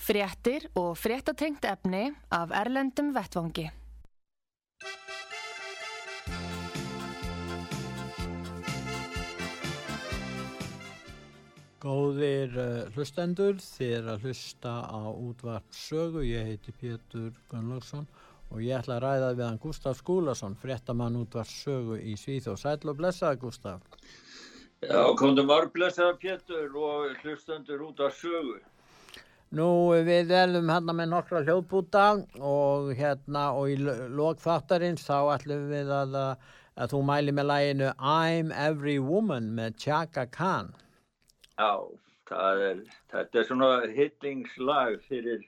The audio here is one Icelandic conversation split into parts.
Fréttir og fréttatengt efni af Erlendum Vettvangi. Góðir uh, hlustendur, þið er að hlusta á útvart sögu, ég heiti Pétur Gunnlaugsson og ég ætla að ræða við hann Gustaf Skúlason, fréttamann útvart sögu í Svíð og sæl og blessaða Gustaf. Já, komðu marg blessaða Pétur og hlustendur útvart sögu. Nú við erum hérna með nokkra hljóðbúta og hérna og í lokþáttarins þá ætlum við að, að þú mæli með læginu I'm Every Woman með Chaka Khan. Já, er, þetta er svona hillingslag fyrir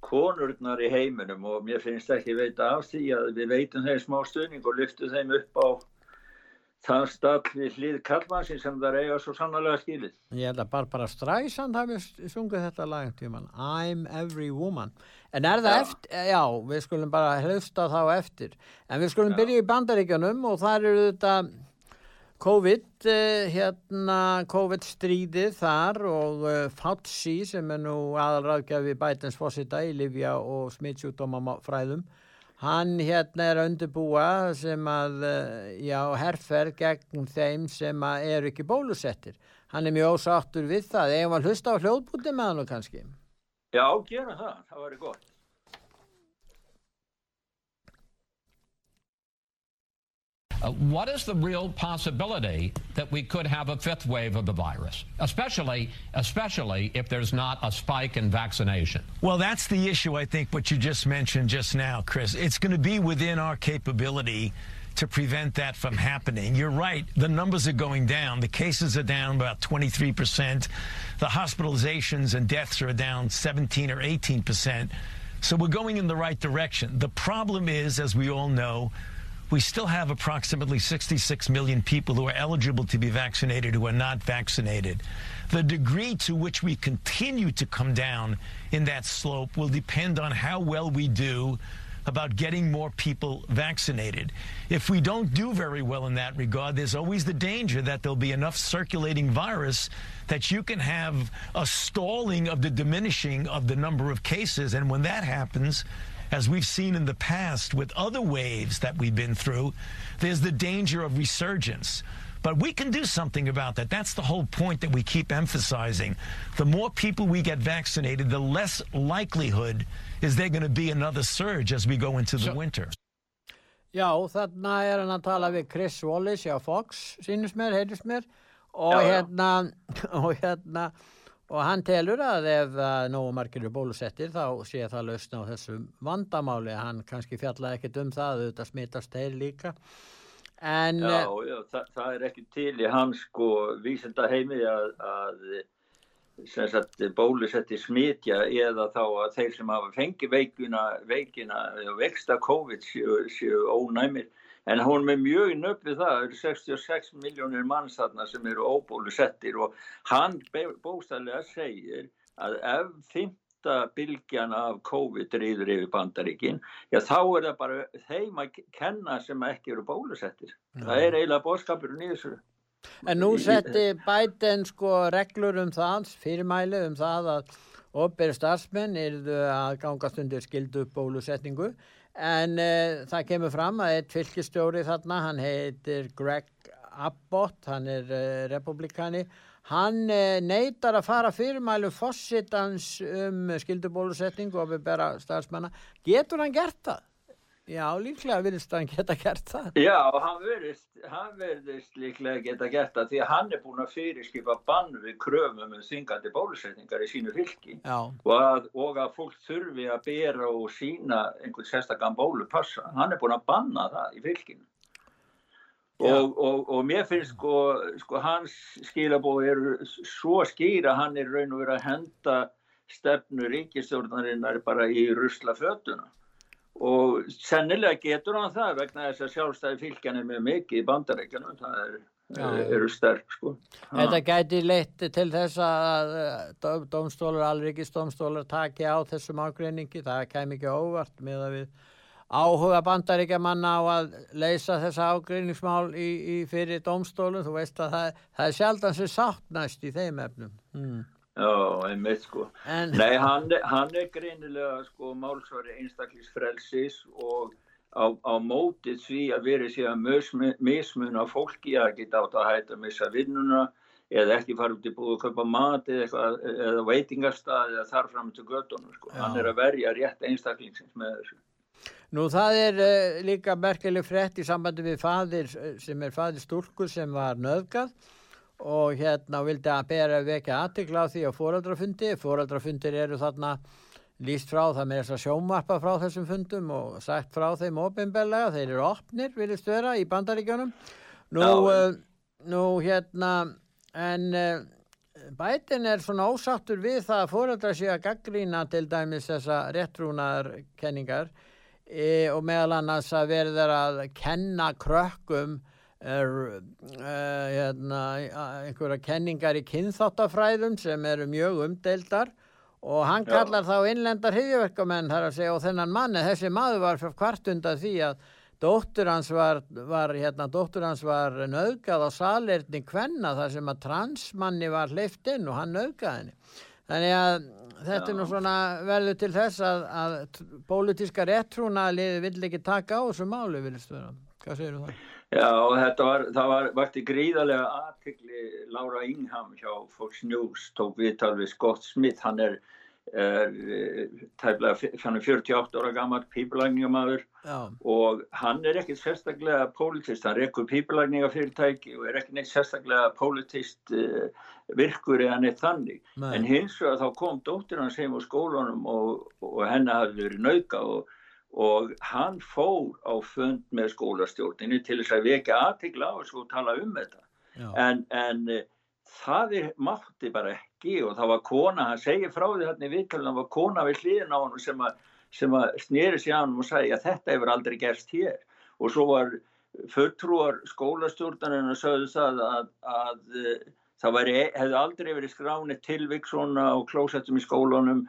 konurnar í heiminum og mér finnst ekki veita af því að við veitum þeim smá stuðning og lyftum þeim upp á þann stall við hlið kallmansin sem það eiga svo sannlega skilið. Ég held að Barbara Streisand hafi sungið þetta lag tíman, I'm Every Woman. En er það já. eftir, já, við skulum bara hlausta þá eftir. En við skulum já. byrja í bandaríkjanum og það eru þetta COVID, eh, hérna, COVID stríðið þar og uh, Fauci sem er nú aðalraðgjafi bætens fósita í Livja og smittsjúkdómafræðum, hann hérna er að undirbúa sem að, uh, já, herfer gegn þeim sem að eru ekki bólusettir. Hann er mjög ósáttur við það, eða hann hlusta á hljóðbúti með hann og kannski? Já, gera það, það væri gott. Uh, what is the real possibility that we could have a fifth wave of the virus, especially, especially if there's not a spike in vaccination? Well, that's the issue, I think, what you just mentioned just now, Chris. It's going to be within our capability to prevent that from happening. You're right. The numbers are going down. The cases are down about 23%. The hospitalizations and deaths are down 17 or 18%. So we're going in the right direction. The problem is, as we all know, we still have approximately 66 million people who are eligible to be vaccinated who are not vaccinated. The degree to which we continue to come down in that slope will depend on how well we do about getting more people vaccinated. If we don't do very well in that regard, there's always the danger that there'll be enough circulating virus that you can have a stalling of the diminishing of the number of cases. And when that happens, as we've seen in the past with other waves that we've been through, there's the danger of resurgence. But we can do something about that. That's the whole point that we keep emphasizing. The more people we get vaccinated, the less likelihood is there going to be another surge as we go into the so, winter. Já, þarna er hann að tala við Chris Wallace á Fox, sínus mér, heyrðis mér, og já, hérna, og hérna, og hann telur að ef nógu margir eru bólusettir þá sé það lausna á þessu vandamáli. Hann kannski fjallaði ekkit um það auðvitað smittast þeir líka. En Já, eh, já það, það er ekki til í hans sko vísenda heimi að, að sagt, bólusetti smitja eða þá að þeir sem hafa fengið veikina, veikina vexta COVID séu ónæmir en hún með mjög nöfnið það, það eru 66 miljónir manns þarna sem eru óbólusettir og hann bóstæðilega segir að ef fymta bylgjan af COVID reyður yfir bandaríkin, já þá er það bara þeim að kenna sem ekki eru bólusettir. Ja. Það er eiginlega bóðskapurinn í þessu. En nú setti bæten sko reglur um það, fyrirmæli um það að ofberi starfsmenn eru að gangast undir skildu bólusetningu en uh, það kemur fram að eitt fylgistjóri þarna, hann heitir Greg Abbott, hann er uh, republikani, hann uh, neytar að fara fyrirmælu fossittans um skildubólusetning og við bera starfsmanna. Getur hann gert það? Já, líklega virðist hann geta gert það. Já, hann virðist, hann virðist líklega geta gert það því að hann er búin að fyrirskipa bann við kröfum um þingandi bólusetningar í sínu fylki og að, og að fólk þurfi að bera og sína einhvern sérstaklega bólupassa. Hann er búin að banna það í fylkinu. Og, og, og mér finnst sko, sko hans skilabóð eru svo skýra hann er raun og verið að henda stefnu ríkistjórnarinnar bara í rusla fötuna og sennilega getur hann það vegna þess að sjálfstæði fylgjan er með mikið í bandarækjanum, það er, er, eru sterk sko. Þetta gæti leitt til þess að domstólar, alrikisdomstólar taki á þessum ágreiningi, það kem ekki óvart með að við áhuga bandaríkjamanna á að leysa þessa ágreiningsmál í, í fyrir domstólum, þú veist að það, það er sjaldan sem sáttnæst í þeim efnum. Mm. Já, einmitt sko. En... Nei, hann, hann er greinilega sko málsvari einstaklisfrelsis og á, á mótið því að verið sé að mismuna fólki að geta átt að hætta að missa vinnuna eða ekki fara út í búið að köpa mat eða, eða veitingarstað eða þar fram til göttunum sko. Já. Hann er að verja rétt einstaklingsins með þessu. Nú það er uh, líka merkelig frétt í sambandi við fadir sem er fadir stúrkur sem var nöðgað og hérna vildi að bera vekja aðtikla því á fóraldrafundi. Fóraldrafundir eru þarna líst frá það með þess að sjómarpa frá þessum fundum og sagt frá þeim ofinbellega. Þeir eru opnir, viljast vera, í bandaríkjónum. Nú, uh, nú hérna, en uh, bætin er svona ósáttur við það að fóraldra sé að gaggrína til dæmis þessa réttrúnar kenningar e, og meðal annars að verður að kenna krökkum er, e, hérna, einhverja kenningar í kynþáttafræðum sem eru mjög umdeildar og hann Já. kallar þá innlendar hriðjöverkamenn þar að segja og þennan manni, þessi maður var hvart undan því að dóttur hans var, var hérna, dóttur hans var nöðgað á salerni kvenna þar sem að transmanni var hleyft inn og hann nöðgað henni þannig að þetta er nú svona verður til þess að, að pólitíska réttrúnaliði vill ekki taka á þessu málu, viljast vera. Hvað segir þú það? Já, þetta var, það var, vakti gríðarlega aðtikli Laura Ingham hjá Fox News, tók viðtal við Scott Smith, hann er er tæmlega 48 ára gammal pípulagningamadur og hann er ekkert sérstaklega politist, hann rekkur pípulagningafyrirtæki og er ekki neitt sérstaklega politist uh, virkur eða neitt þannig. Nei. en hins vegar þá kom dóttir hans heim á skólunum og, og henni hafði verið nauka og, og hann fór á fund með skólastjórninu til þess að vekja aðtikla á þessu og tala um þetta. En, en það er, mátti bara ekki og það var kona, hann segir frá því hann í vittalina, það var kona við hlýðin á hann sem að, sem að snýri sig á hann og sagði að þetta hefur aldrei gerst hér. Og svo var fulltrúar skólastjórnarinn og sögðu það að, að, að það væri, hefði aldrei verið skránið tilvík svona á klósettum í skólunum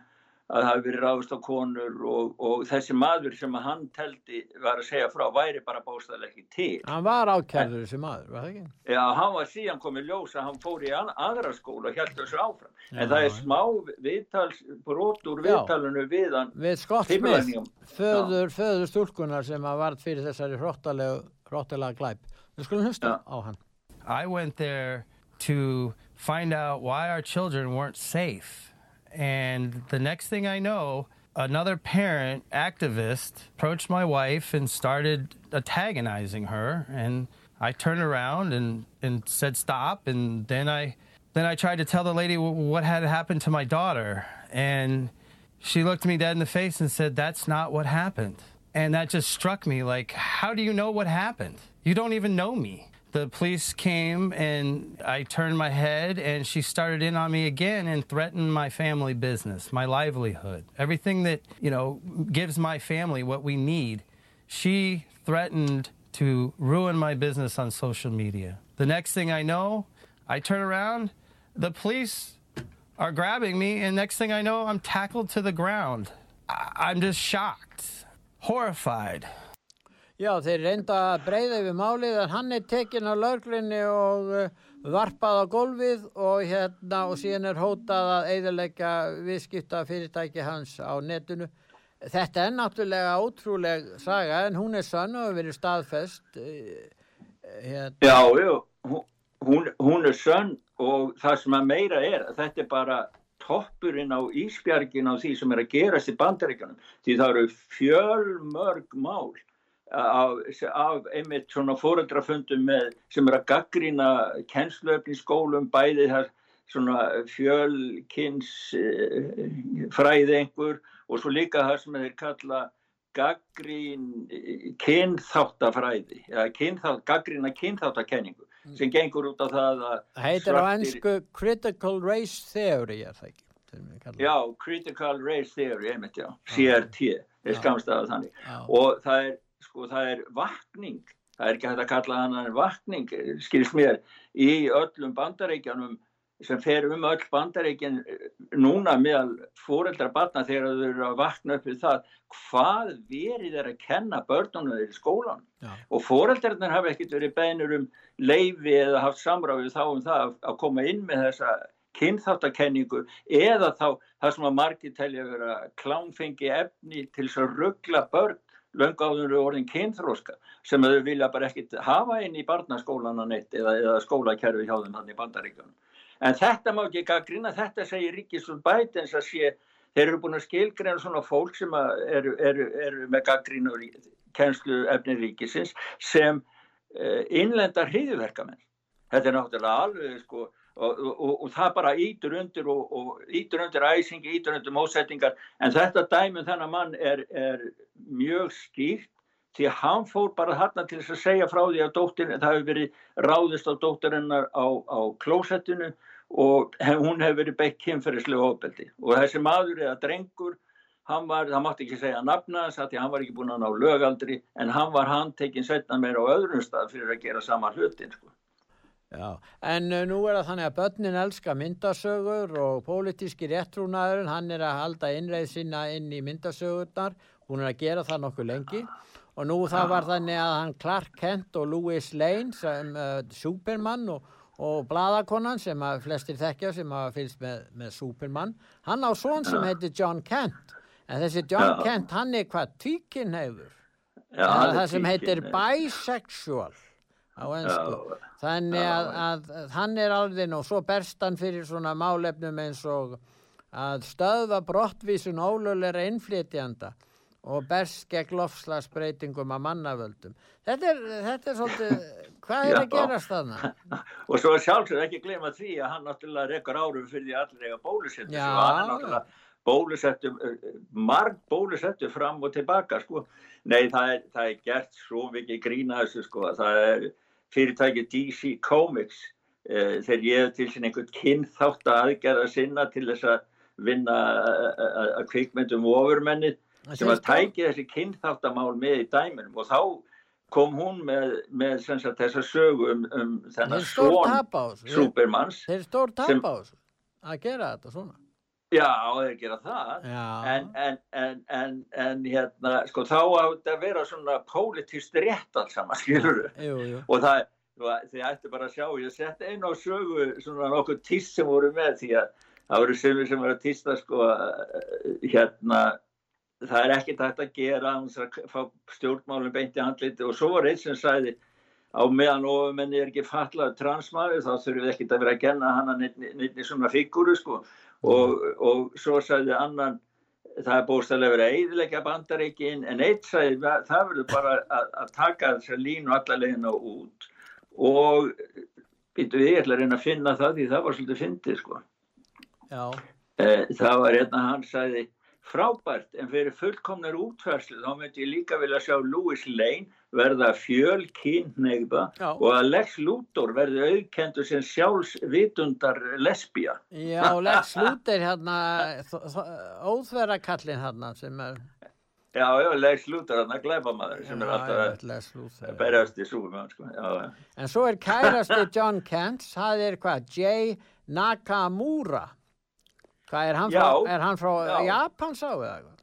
að það hafi verið ráðust á konur og, og þessi maður sem að hann teldi var að segja frá væri bara bóstaðilega ekki til. Hann var ákærður þessi maður, var það ekki? Já, hann var síðan komið ljós að hann fór í aðra skóla og held þessu áfram. Já, en það er smá viðtals, brotur viðtalinu við hann. Við Scott Smith, föður, föður stúlkunar sem að vart fyrir þessari hróttalega glæp. Við skulum hlusta á hann. I went there to find out why our children weren't safe. And the next thing I know, another parent activist approached my wife and started antagonizing her. And I turned around and, and said, stop. And then I, then I tried to tell the lady what had happened to my daughter. And she looked me dead in the face and said, that's not what happened. And that just struck me like, how do you know what happened? You don't even know me the police came and I turned my head and she started in on me again and threatened my family business, my livelihood, everything that, you know, gives my family what we need. She threatened to ruin my business on social media. The next thing I know, I turn around, the police are grabbing me, and next thing I know, I'm tackled to the ground. I- I'm just shocked, horrified. Já, þeir reynda að breyða yfir málið en hann er tekinn á laurglinni og uh, varpað á gólfið og hérna og síðan er hótað að eiðilegja viðskipta fyrirtæki hans á netinu. Þetta er náttúrulega ótrúleg saga en hún er sann og hefur verið staðfest. Uh, hérna. Já, já, hún, hún er sann og það sem að meira er að þetta er bara toppurinn á íspjargin á því sem er að gerast í bandaríkanum því það eru fjölmörg mál af, af einmitt svona fóröldrafundum með sem er að gaggrína kennsluöfni í skólum bæði þar svona fjölkins uh, fræði einhver og svo líka það sem þeir kalla gaggrín kynþáttafræði eða kynþátt, gaggrína kynþáttakenningu mm. sem gengur út á það að heitir á ennsku critical race theory er það ekki? Já, critical race theory einmitt já, CRT er skamstæða þannig Já. og það er, sko, það er vakning það er ekki hægt að kalla hann en vakning skilst mér í öllum bandaríkjanum sem fer um öll bandaríkin núna meðal fóreldra barna þegar þau eru að vakna upp við það hvað verið er að kenna börnunum þeir í skólan Já. og fóreldrarnir hafa ekkert verið beinur um leifi eða haft samráfið þá um það að- koma inn með þessa kynþáttakenningu eða þá það sem að margir telja að vera klámfengi efni til þess að ruggla börn löngu áður eru orðin kynþróska sem þau vilja bara ekkit hafa inn í barnaskólana neitt eða, eða skólakerfi hjá þeim hann í bandaríkjunum. En þetta má ekki gaggrina, þetta segir Ríkisvöld Bætens að sé, þeir eru búin að skilgreina svona fólk sem eru, eru, eru með gaggrínu kennslu efni ríkisins sem uh, innlendar hriðverkamenn. Þetta er náttúrulega alveg sko og, og, og, það bara ítur undir og, ítur undir æsingi, ítur undir mósettingar en þetta dæmum þennan mann er, er mjög skýrt því að hann fór bara þarna til þess að segja frá því að dóttir, það hefur verið ráðist á dóttirinnar á, á klósettinu og hef, hún hefur verið beitt kynferðislega ofbeldi og þessi maður eða drengur hann var, það mátti ekki segja nafna þess að því hann var ekki búin að ná lögaldri en hann var handtekinn setna meira á öðrum stað fyrir að gera sama hlutin sko. Já, en uh, nú er það þannig að börnin elska myndasögur og pólitíski réttrúnaðurinn, hann er að halda innreið sína inn í myndasögurnar, hún er að gera það nokkuð lengi. Og nú það var þannig að hann Clark Kent og Louis Lane sem uh, Superman og, og Bladakonan sem að flestir þekkja sem hafa fylgst með, með Superman, hann á svon sem heitir John Kent, en þessi John Já. Kent hann er hvað tvíkinn hefur, er það sem heitir tvíkyn, bisexual á ennsku. Þannig að, að, að hann er alveg og svo berst hann fyrir svona málefnum eins og að stöðva brottvísun ólögulegra innflytjanda og berst gegn lofslagsbreytingum að mannavöldum. Þetta er, þetta er svolítið, hvað er að Já. gerast þarna? og svo sjálfsög ekki gleyma því að hann náttúrulega rekur árum fyrir því að allir eiga bólusettu Já, og hann náttúrulega bólusettu marg bólusettu fram og tilbaka sko. nei það er, það er gert svo mikið grína þessu sko það er fyrirtæki DC Comics eh, þegar ég hef til sín einhvern kynþátt aðgerða sinna til þess að vinna eh, að að kvikmyndum ofurmenni sem að tæki þessi kynþáttamál með í dæminum og þá kom hún með, með sagt, þessa sögu um, um þennan svon Supermans. þeir stór þessu. Að gera þetta svona. Já, þeir gera það. En, en, en, en, en hérna, sko, þá átti að vera svona pólitist rétt alls saman, skilur jú. Og það, þið ættu bara að sjá, ég sett einu á sögu svona nokkuð tíst sem voru með því að það voru sögur sem voru að tísta, sko, hérna, það er ekkert hægt að gera að fá stjórnmálum beint í handliti og svo var einn sem sagði á meðan ofumenni er ekki fallaður transmaður þá þurfum við ekkert að vera að genna hana neittni svona fígúru sko og, og svo sagði annan það er bóstalega verið að eiðilegja bandareikin en eitt sagði "Va- það verður bara að, að taka þessar línu allalegina út og býtu við ég ætla að reyna að finna það því það var svolítið fyndið sko Já. Eh, það var hérna hann sagði frábært en fyrir fullkomnar útfærslu þá myndi ég líka vilja sjá Louis Lane verða fjölkynneigða Já. og að Lex Luthor verði auðkendur sem sjálfsvitundar lesbía. Já, Lex Luthor hérna, óþverrakallin hérna sem er, Já, já, Lex Luthor, hann að glæpa maður sem er Já, alltaf einmitt, Lex Luthor, að berjast í súfum sko. En svo er kærasti John Kent, það er hvað, Jay Nakamura. Hvað er hann frá, Já, er hann frá já. Japan sá eða eitthvað?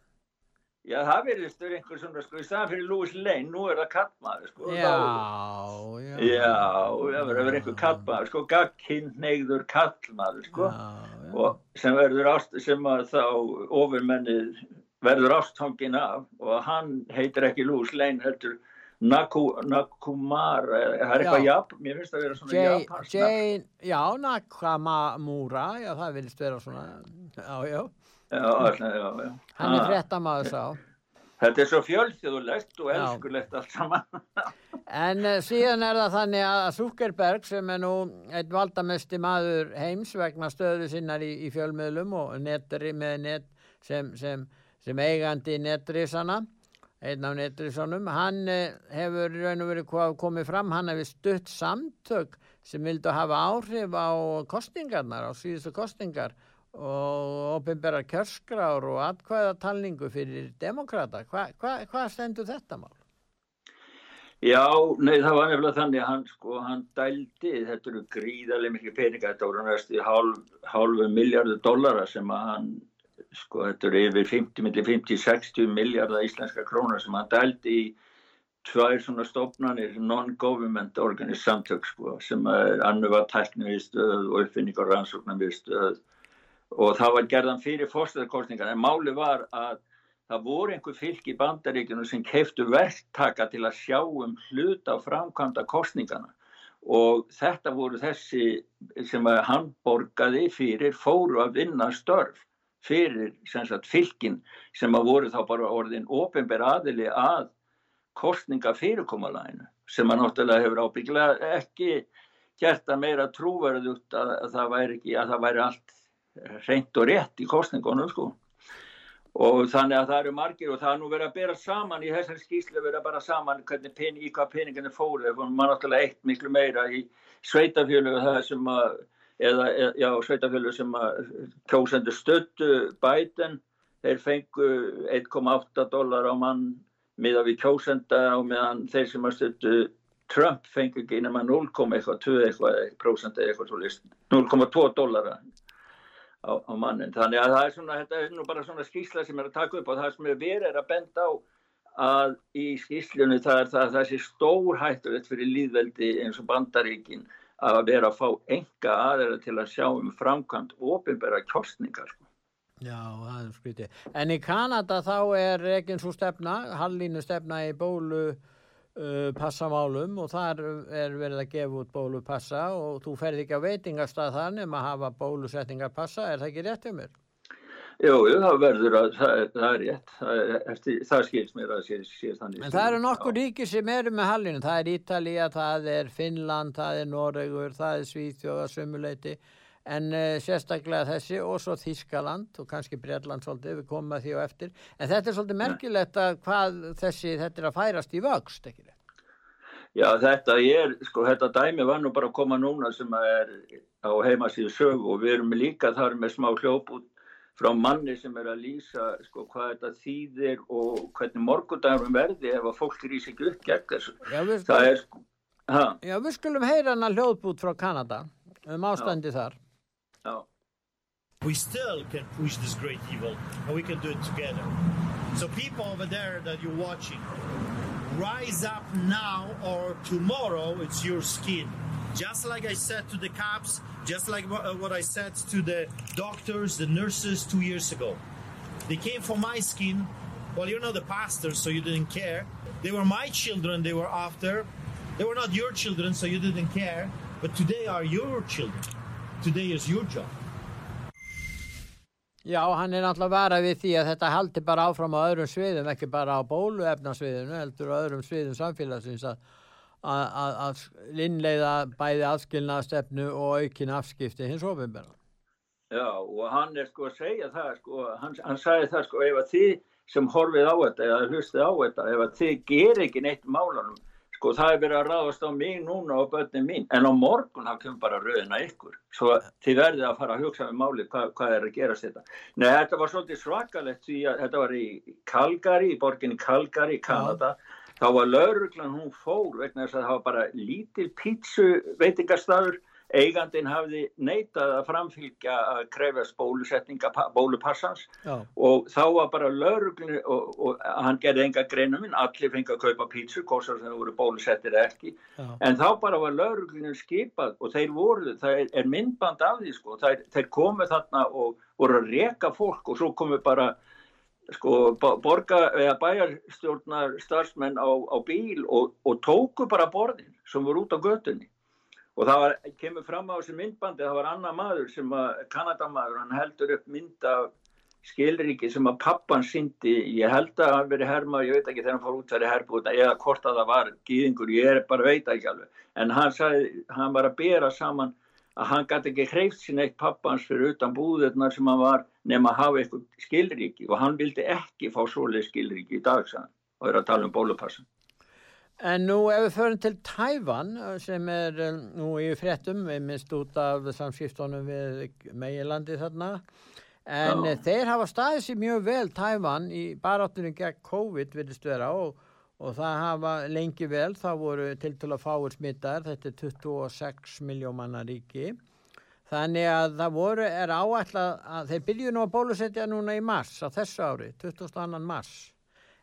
Já, það verðist verið einhver svona, sko, í staðan fyrir Louis Lane, nú er það kattmaður, sko. Já, Þá- já. Já, það verður einhver kattmaður, sko, gagkinnegður kallmaður, sko. Já, já. og sem verður ást, sem að þá ofurmennið verður ástfangin af og hann heitir ekki Louis Lane heldur Naku, Nakumara það er eitthvað. Jap, mér finnst það að vera svona Jay, Japans Jay, já, Nakamura, já, það vilist vera svona, já, já. Hann er Ah, fréttamaður sá. þetta er svo fjölþjóðulegt og elskulegt allt saman. En uh, síðan er það þannig að Zuckerberg sem er nú einn valdamesti maður heims vegna stöðu sinnar í, í fjölmiðlum og netri með net sem, sem, sem eigandi netrisana, einn af netrisanum, hann uh, hefur raun og verið komið fram, hann hefur stutt samtök sem vildu hafa áhrif á kostingarnar, á síðustu kostingar og ofinbæra kjörskrár og atkvæðatalningu fyrir demokrata. Hvað hva, hva stendur þetta mál? Já, nei það var nefnilega þannig að hann sko, hann dældi, þetta eru gríðarlega miklu peninga, þetta voru næstu hálf, hálfu miljardu dollara sem að hann, sko þetta eru yfir 50, 50-60 miljardar íslenska krónar sem hann dældi í tvær svona stofnanir, non-government organist samtök sko, sem er annuða tækniviðstöð og uppfinning og rannsóknarviðstöð og það var gerðan fyrir fórstöðarkostningar en máli var að það voru einhver fylg í bandaríkjunum sem keftu verktaka til að sjá um hluta á framkvæmda kostningana og þetta voru þessi sem hann borgaði fyrir fóru að vinna störf fyrir sagt, fylgin sem að voru þá bara orðin ofinber aðili að kostninga fyrirkomalæginu sem að náttúrulega hefur ábygglega ekki gert að meira trúverðu að, að það væri ekki að það væri allt reynd og rétt í kostningunum sko. Og þannig að það eru margir og það er nú verið að bera saman í þessari skýslu verið að bera saman hvernig pening, í hvað peninginu fóru. Og maður náttúrulega eitt miklu meira í sveitafjölu það sem að eða já sveitafjölu sem að kjósendur stöttu bæten þeir fengu 1,8 dólar á mann miða við kjósenda og meðan þeir sem að stöttu Trump fengu ekki maður 0,2 eitthvað prósent eða eitthvað 0,2 dólara á, á mannin. Þannig að það er svona, þetta er nú bara svona skýrsla sem er að taka upp og það sem er verið að benda á að í skýrslunni það er það að það sé stór hættulegt fyrir líðveldi eins og bandaríkin að vera að fá enga aðeira til að sjá um framkvæmt ofinbæra kjostningar. Sko. Já, það er skritið. En í Kanada þá er ekki eins og stefna, hallinu stefna í bólu uh, passamálum og þar er verið að gefa út bólupassa og þú ferði ekki á veitingastað þannig að hafa bólusettingapassa, er það ekki rétt um mér? Jú, það verður að, það, það er rétt, það, eftir, það skils mér að sé, sé þannig. En það eru nokkur ríki sem eru með hallinu, það er Ítalija, það er Finnland, það er Noregur, það er Svíþjóða, Sumuleiti, en uh, sérstaklega þessi og svo Þískaland og kannski Breitland svolítið, við komum að því og eftir, en þetta er svolítið merkilegt að hvað þessi, þetta er að færast í vöxt, ekki? Já, þetta er, sko, þetta dæmi var nú bara að koma núna sem er á heimasíðu sögu og við erum líka þar með smá hljóp út frá manni sem er að lýsa, sko, hvað þetta þýðir og hvernig morgundagurum verði ef að fólk í sig upp gegn þessu. Já, við skulum, er, sko, já, við skulum heyra hana hljóðbút frá Kanada um ástandi já. þar. Já. We still can push this great evil and we can do it together. So people over there that you're watching, rise up now or tomorrow, it's your skin. Just like I said to the cops, just like uh, what I said to the doctors, the nurses two years ago. They came for my skin. Well, you're not the pastor, so you didn't care. They were my children they were after. They were not your children, so you didn't care. But today are your children. Today is your job. Já, hann er náttúrulega varað við því að þetta haldi bara áfram á öðrum sviðum, ekki bara á bóluefnarsviðinu, heldur á öðrum sviðum samfélagsins að, að, að innleiða bæði aðskilnaðstefnu og aukin afskipti hins ofinbæra. Já, og hann er sko að segja það, sko, hann, hann sagði það sko, ef að þið sem horfið á þetta eða hlustið á þetta, ef að þið ger ekki neitt málanum, sko það er verið að ráðast á mig núna og börnin mín. En á morgun það kemur bara rauðina ykkur. Svo þið verðið að fara að hugsa um máli hvað, hvað er að gerast þetta. Nei þetta var svolítið svakalegt því að þetta var í Calgary, í borginni Calgary, Kanada. Ja. þá var lauruglan hún fór vegna þess að það var bara lítil pítsu veitingarstaður eigandin hafði neitað að framfylgja að krefast bólusetninga bólupassans. Já. og þá var bara lauruglunni og, og hann gerði enga greinum minn, allir fengið að kaupa pítsu kostar sem voru bólusettir ekki. Já. en þá bara var lauruglunni skipað og þeir voru, það er, er myndband af því sko, þeir, þeir komu þarna og voru að reka fólk og svo komu bara sko borga eða bæjarstjórnar starfsmenn á, á bíl og, og tóku bara borðin sem voru út á götunni Og það var, kemur fram á þessu myndbandi, það var annar maður sem að, Kanadamaður, hann heldur upp mynd af skilriki sem að pappan syndi, ég held að hann veri herma, ég veit ekki þegar hann fór út þar í herbúta eða hvort að það var gýðingur, ég bara veit ekki alveg. En hann sagði, hann var að bera saman að hann gæti ekki hreift sín eitt pappans fyrir utan búðurnar sem hann var nefn að hafa eitthvað skilriki og hann vildi ekki fá svoleið skilriki í dag, sann, og er að tala um bólupassan. En nú ef við förum til Tævan sem er um, nú í fréttum, við minnst út af samskiptunum við meginlandi þarna, en Já. þeir hafa staðið sér mjög vel Tævan í baráttunum gegn COVID vilist vera og, og það hafa lengi vel, það voru til til að fáur smittar, þetta er 26 miljómanna ríki. Þannig að það voru, er áætla að þeir byrju nú að bólusetja núna í mars á þessu ári, 22. mars.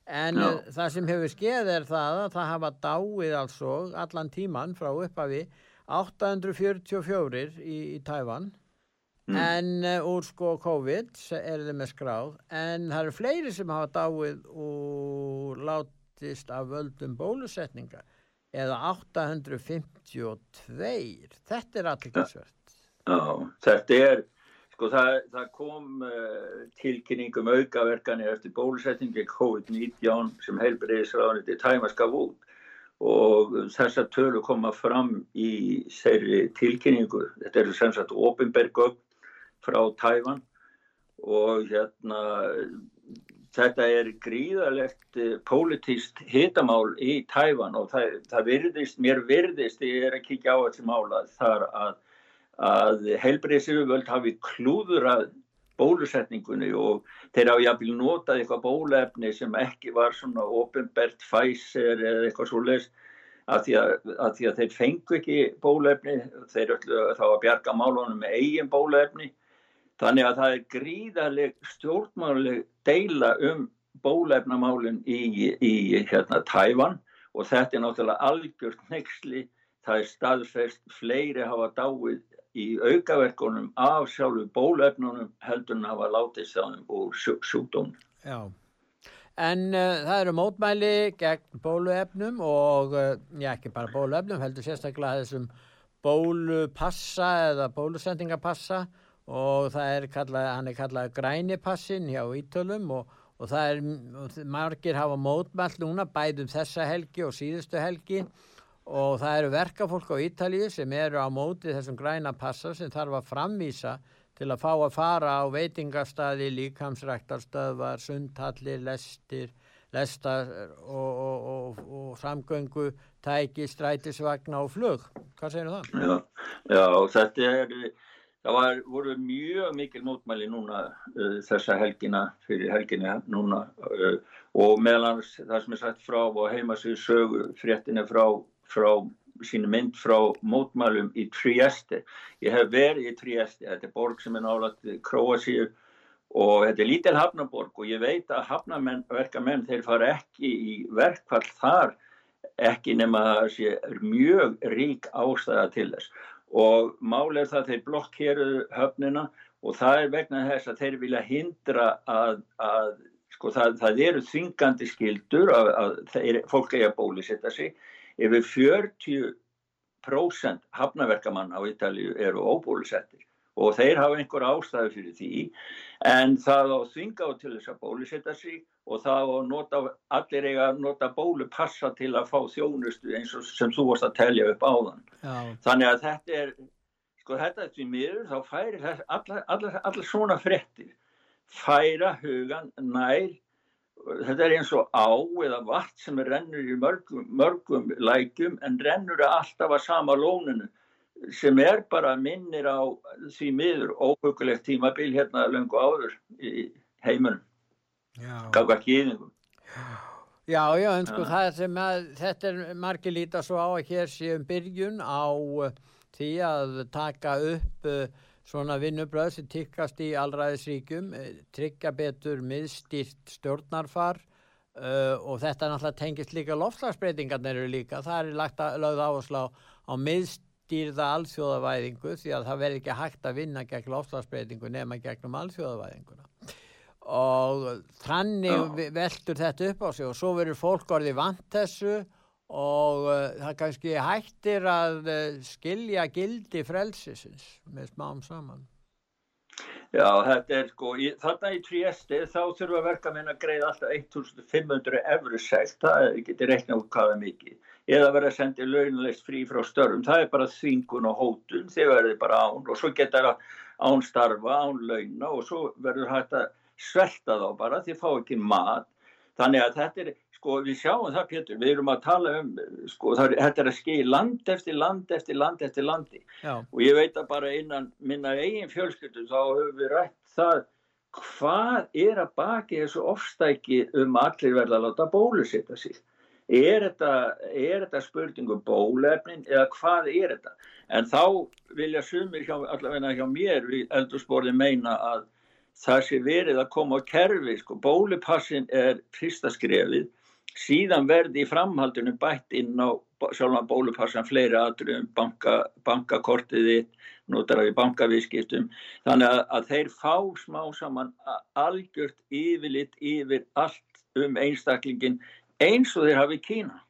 En Já. það sem hefur skeið er það að það hafa dáið also allan tíman frá uppafi 844 í, í Tæfan mm. en uh, úr sko COVID er þið með skráð en það eru fleiri sem hafa dáið og látist af völdum bólusetninga eða 852. Þetta er allir Já, þetta er, sko það, það kom uh, tilkynningum aukaverkani eftir bólusetningi COVID-19 sem heilbreyðisraðaniti tæma skaf út. Og þessar tölu koma fram í þeirri tilkynningu, þetta eru sem sagt Opinbergögg frá Tæfan og hérna þetta er gríðalegt uh, pólitíst hitamál í Tæfan og það, það virðist, mér virðist, ég er að kíkja á þessi mála þar að að heilbreyðsifjöld hafi klúður að bólusetningunni og þeir hafa jafnvel notað eitthvað bólefni sem ekki var svona ofinbert Pfizer eða eitthvað svo les að að, því að þeir fengu ekki bólefni, þeir öllu þá að bjarga málunum með eigin bólefni þannig að það er gríðarleg stjórnmáleg deila um bólefnamálinn í, í hérna Tævan og þetta er náttúrulega algjört nexli, það er staðfest fleiri hafa dáið í aukaverkunum af sjálfu bólefnunum heldur en hafa látið sjálfum úr sjúkdóm. Já, en uh, það eru mótmæli gegn bóluefnum og uh, já, ekki bara bóluefnum, heldur sérstaklega þessum bólupassa eða bólusendingapassa og það er kallað, hann er kallað grænipassin hjá Ítölum og, og það er, margir hafa mótmælt núna bæðum þessa helgi og síðustu helgi og það eru verkafólk á Ítalíu sem eru á móti þessum græna passa sem þarf að framvísa til að fá að fara á veitingastadi, líkamsræktarstöðvar, sundhallir, lestir, lestar og, og, og, og samgöngu, tæki, strætisvagna og flug. Hvað segir það? Já, já þetta er, það var, voru mjög mikil mótmæli núna uh, þessa helgina, fyrir helgina núna uh, og meðlans það sem er sagt frá og heimasvíð sögu fréttinni frá frá sínu mynd frá mótmælum í Trieste. Ég hef verið í Trieste, þetta er borg sem er nálat Kroasíu og þetta er lítil hafnaborg og ég veit að hafnaverkamenn þeir fara ekki í verkfall þar ekki nema að það er mjög rík ástæða til þess og mál er það að þeir blokkeruðu höfnina og það er vegna þess að þeir vilja hindra að, að sko það, það eru þvingandi skildur að, að þeir, fólk eigi að bólisetta sig yfir 40% hafnaverkamann á Ítalíu eru óbólusettir og þeir hafa einhver ástæðu fyrir því en það á þvinga á til þess að bólusetta sig og það á nota, allir eiga að nota bólupassa til að fá þjónustu eins og sem þú varst að telja upp áðan. Já. Þannig að þetta er, sko þetta er því miður, þá færir allar, allar, allar svona frettir færa hugan nær þetta er eins og á eða vatn sem rennur í mörgum, mörgum lækjum en rennur alltaf að sama lóninu sem er bara minnir á því miður óhugulegt tímabil hérna lengur áður í heimunum gaf ekki yfingum Já, já, en sko það sem að þetta er margir líta svo á að hér séum byrjun á því að taka upp svona vinnubröð sem tikkast í allræðisríkum, eh, tryggja betur miðstýrt stjórnarfar uh, og þetta náttúrulega tengist líka loftslagsbreytingarnir eru líka, það er lagt að lögða áherslu á, á miðstýrða alþjóðavæðingu því að það verður ekki hægt að vinna gegn loftslagsbreytingu nema gegnum alþjóðavæðinguna. Og þannig veldur þetta upp á sig og svo verður fólk orðið vant þessu og uh, það kannski hættir að uh, skilja gildi frelsisins með smám saman. Já, þetta er sko, í, þarna í Trieste þá þurfa verkamenn að greiða alltaf 1500 eurur segt, það getur reikna út hvaða mikið, eða verða að senda launulegst frí frá störfum, það er bara þvingun og hótun, þeir verður bara án. Og svo það án starfa, án launa. Og svo verður hægt að svelta þá bara, þeir fá ekki mat, þannig að þetta er sko við sjáum það Pétur, við erum að tala um sko það, þetta er að skilja land eftir land eftir land eftir landi. Já. og ég veit að bara innan minna eigin fjölskyldu þá höfum við rætt það hvað er að baki þessu ofstæki um allir verða að láta bólusetja sig. Er þetta, er þetta spurningum bólefnin eða hvað er þetta? En þá vilja sumir hjá, allavega hjá mér við eldursporði meina að það sé verið að koma á kerfi sko, bólupassin er fyrsta skrefið síðan verði í framhaldinu bætt inn á sjálfan bólupassan fleiri aðrum banka, bankakortiði notar í bankavískiptum þannig að, að þeir fá smá saman algjört yfirlitt yfir allt um einstaklingin eins og þeir hafi Kína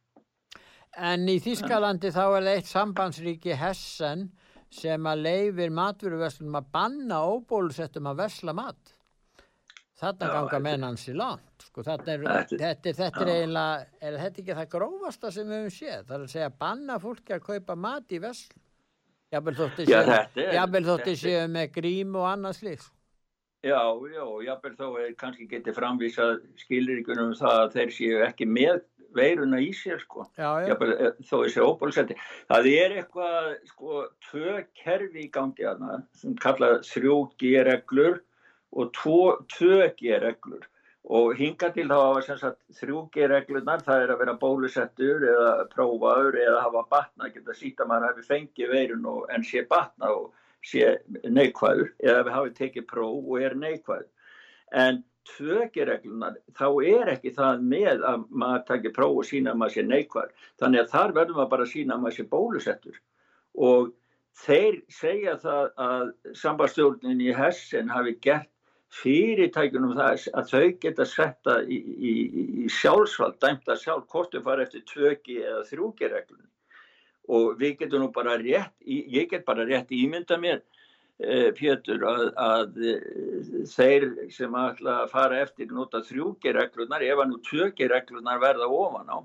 En í Þískalandi þá er það eitt sambandsríki Hessen sem að leifir matveruverslunum að banna óbólusettum að versla mat. Þarna ganga menn hans í land. Sko, þetta er, Þetta- er, þetta er eiginlega, er þetta ekki það grófasta sem við höfum séð? Það er að segja banna fólki að kaupa mat í verslun. Jafnvel þótti séu, er- er- séu með grím og annað slíks. Já, já, jábel þó er kannski getið framvísað skilríkunum um það að þeir séu ekki með veiruna í sér sko. Já, já. Jafnvel, eh, þó þessi óbólusetti. Það er eitthvað, sko, tvö kerfi í gangi aðna sem kalla 3G-reglur og 2G-reglur og hinga til þá sem sagt 3G-reglunar, það er að vera bólusettur eða prófaður eða hafa batna, geta síta að maður hafi fengið veirun og en sé batna og sé neikvæður eða hafi tekið próf og er neikvæður. En 2G-reglunar, þá er ekki það með að maður takir próf og sína að maður sé neikvæður. Þannig að þar verðum við bara að sína að maður sé bólusettur og þeir segja það að sambandstjórnin í Hessen hafi gert fyrirtækunum það að þau geta setta í, í, í sjálfsvald, dæmt að sjálf hvort þau fara eftir 2G eða 3G reglunni. Og við getum nú bara rétt, ég get bara rétt ímynda mér eh, Pétur að, að eh, þeir sem ætla að fara eftir nota 3G reglunar, ef að nú 2G reglunar verða ofan á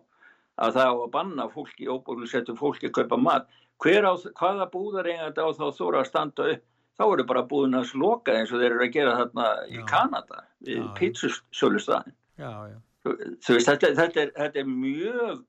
að það á að banna fólki, óbúlusettu fólki að kaupa mat, á, hvaða búðar eigandi á þá þóra að standa upp þá eru bara búin að sloka eins og þeir eru að gera þarna í Já. Kanada við Já, já. pítsusölustæðin þú veist, þetta, þetta, er, þetta er mjög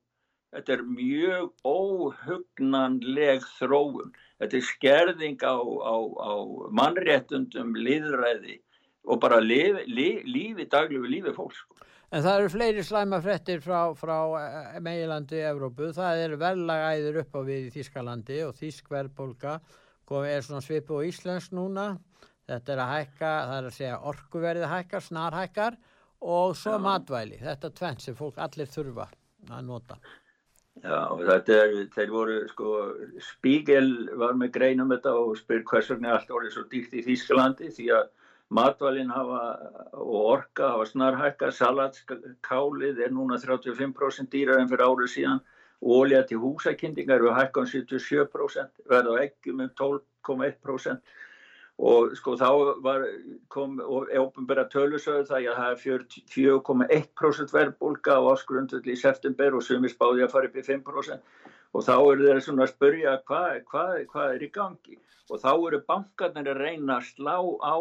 þetta er mjög óhugnanleg þróun þetta er skerðing á, á, á mannréttundum liðræði og bara lifi, lífi, lífi daglegu lífi fólks sko. En það eru fleiri slæma frettir frá, frá eh, meginlandi Evrópu. Það er verðlagæður upp á við í Þískalandi og Þísk verðbólka kom- er svona svipu og íslensk núna. Þetta er að hækka, það er að segja orkuverðið hækkar, snarhækkar og svo matvæli. Þetta tvennt sem fólk allir þurfa að nota. Já, þetta er, þeir voru sko, Spiegel var með greinum þetta og spyr hvers vegna allt orðið svo dýrt í Þísklandi því að matvælin hafa og orka hafa snarhækka, salatskálið er núna 35% dýrar en fyrir árið síðan Ólja til húsakindingar eru hækka um 77%, verða á ekkjum um 12,1% og sko þá var, kom ópenbæra tölusöðu það að það er 4,1% verðbólka á áskrundulli í september og sumir spáði að fara upp í 5% og þá eru þeir svona að spurja hvað, hvað, hvað er í gangi? Og þá eru bankarnir að reyna að slá á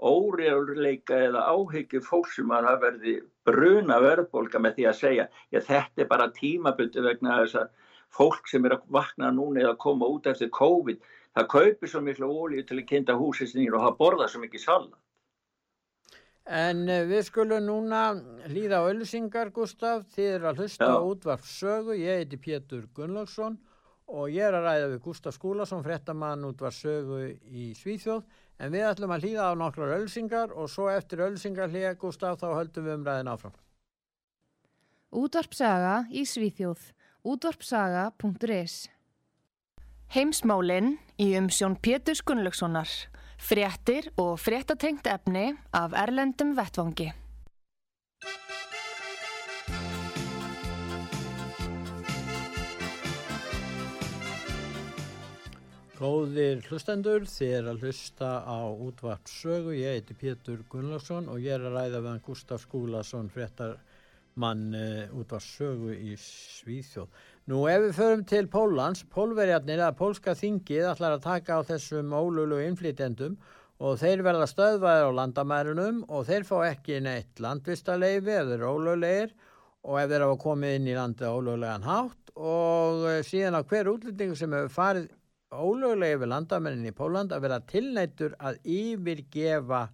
óreguleika eða áhyggju fólk sem að það verði bruna verðbólka með því að segja já þetta er bara tímabundi vegna þess að fólk sem er að vakna núna eða að koma út eftir COVID það kaupir svo miklu ólíu til að kynnta húsins nýr og það borða svo mikið salat. En eh, við skulum núna hlýða á öllusingar, Gustaf. Þið eru að hlusta á útvarp sögu. Ég heiti Pétur Gunnlaugsson og ég er að ræða við Gustaf Skúlason, frettamann útvarp sögu í Svíþjóð. En við ætlum að hlýða á nokkrar öllusingar og svo eftir öllusingar hlýða, Gustaf, þá höldum við umræðin áfram. Útvarpsaga í Svíþjóð. Útvarpsaga.is Heimsmálinn í umsjón Péturs Gunnlaugssonar. Fréttir og fréttatengt efni af Erlendum Vettvangi. Góðir hlustendur, þið er að hlusta á útvarp sögu. Ég heiti Pétur Gunnlaugsson og ég er að ræða við hann Gustaf Skúlason, fréttarmann uh, útvarp sögu í Svíþjóð. Nú ef við förum til Pólans, pólverjarnir að pólska þingið ætlar að taka á þessum ólölu innflytendum og þeir verða stöðvæðir á landamærunum og þeir fá ekki neitt landvistaleifi eða þeir eru ólöglegir og ef þeir hafa komið inn í landið á ólöglegan hátt og eh, síðan á hver útlendingu sem hefur farið ólöglega yfir landamennin í Póland að vera tilnættur að yfirgefa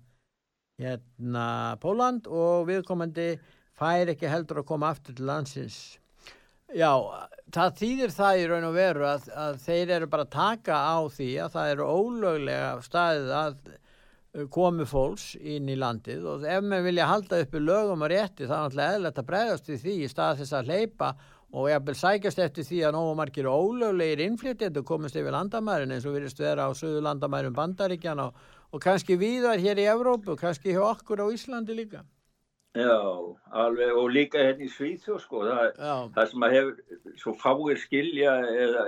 hérna Póland og viðkomandi fær ekki heldur að koma aftur til landsins. Já, það þýðir það í raun og veru að, að þeir eru bara að taka á því að það eru ólöglega staðið að uh, komu fólks inn í landið og ef maður vilja halda uppi lögum og rétti þá er náttúrulega eðlert að bregðast við því í stað þess að hleypa og ég vil sækjast eftir því að nógu margir ólöglegir innflytjendur komist yfir landamærin eins og virðist vera á söðu landamærin bandaríkjan og, og kannski víðar hér í Evrópu og kannski hjá okkur á Íslandi líka. Já, alveg, og líka hérna í Svíþjóð, sko, það, það sem að hefur svo fáir skilja eða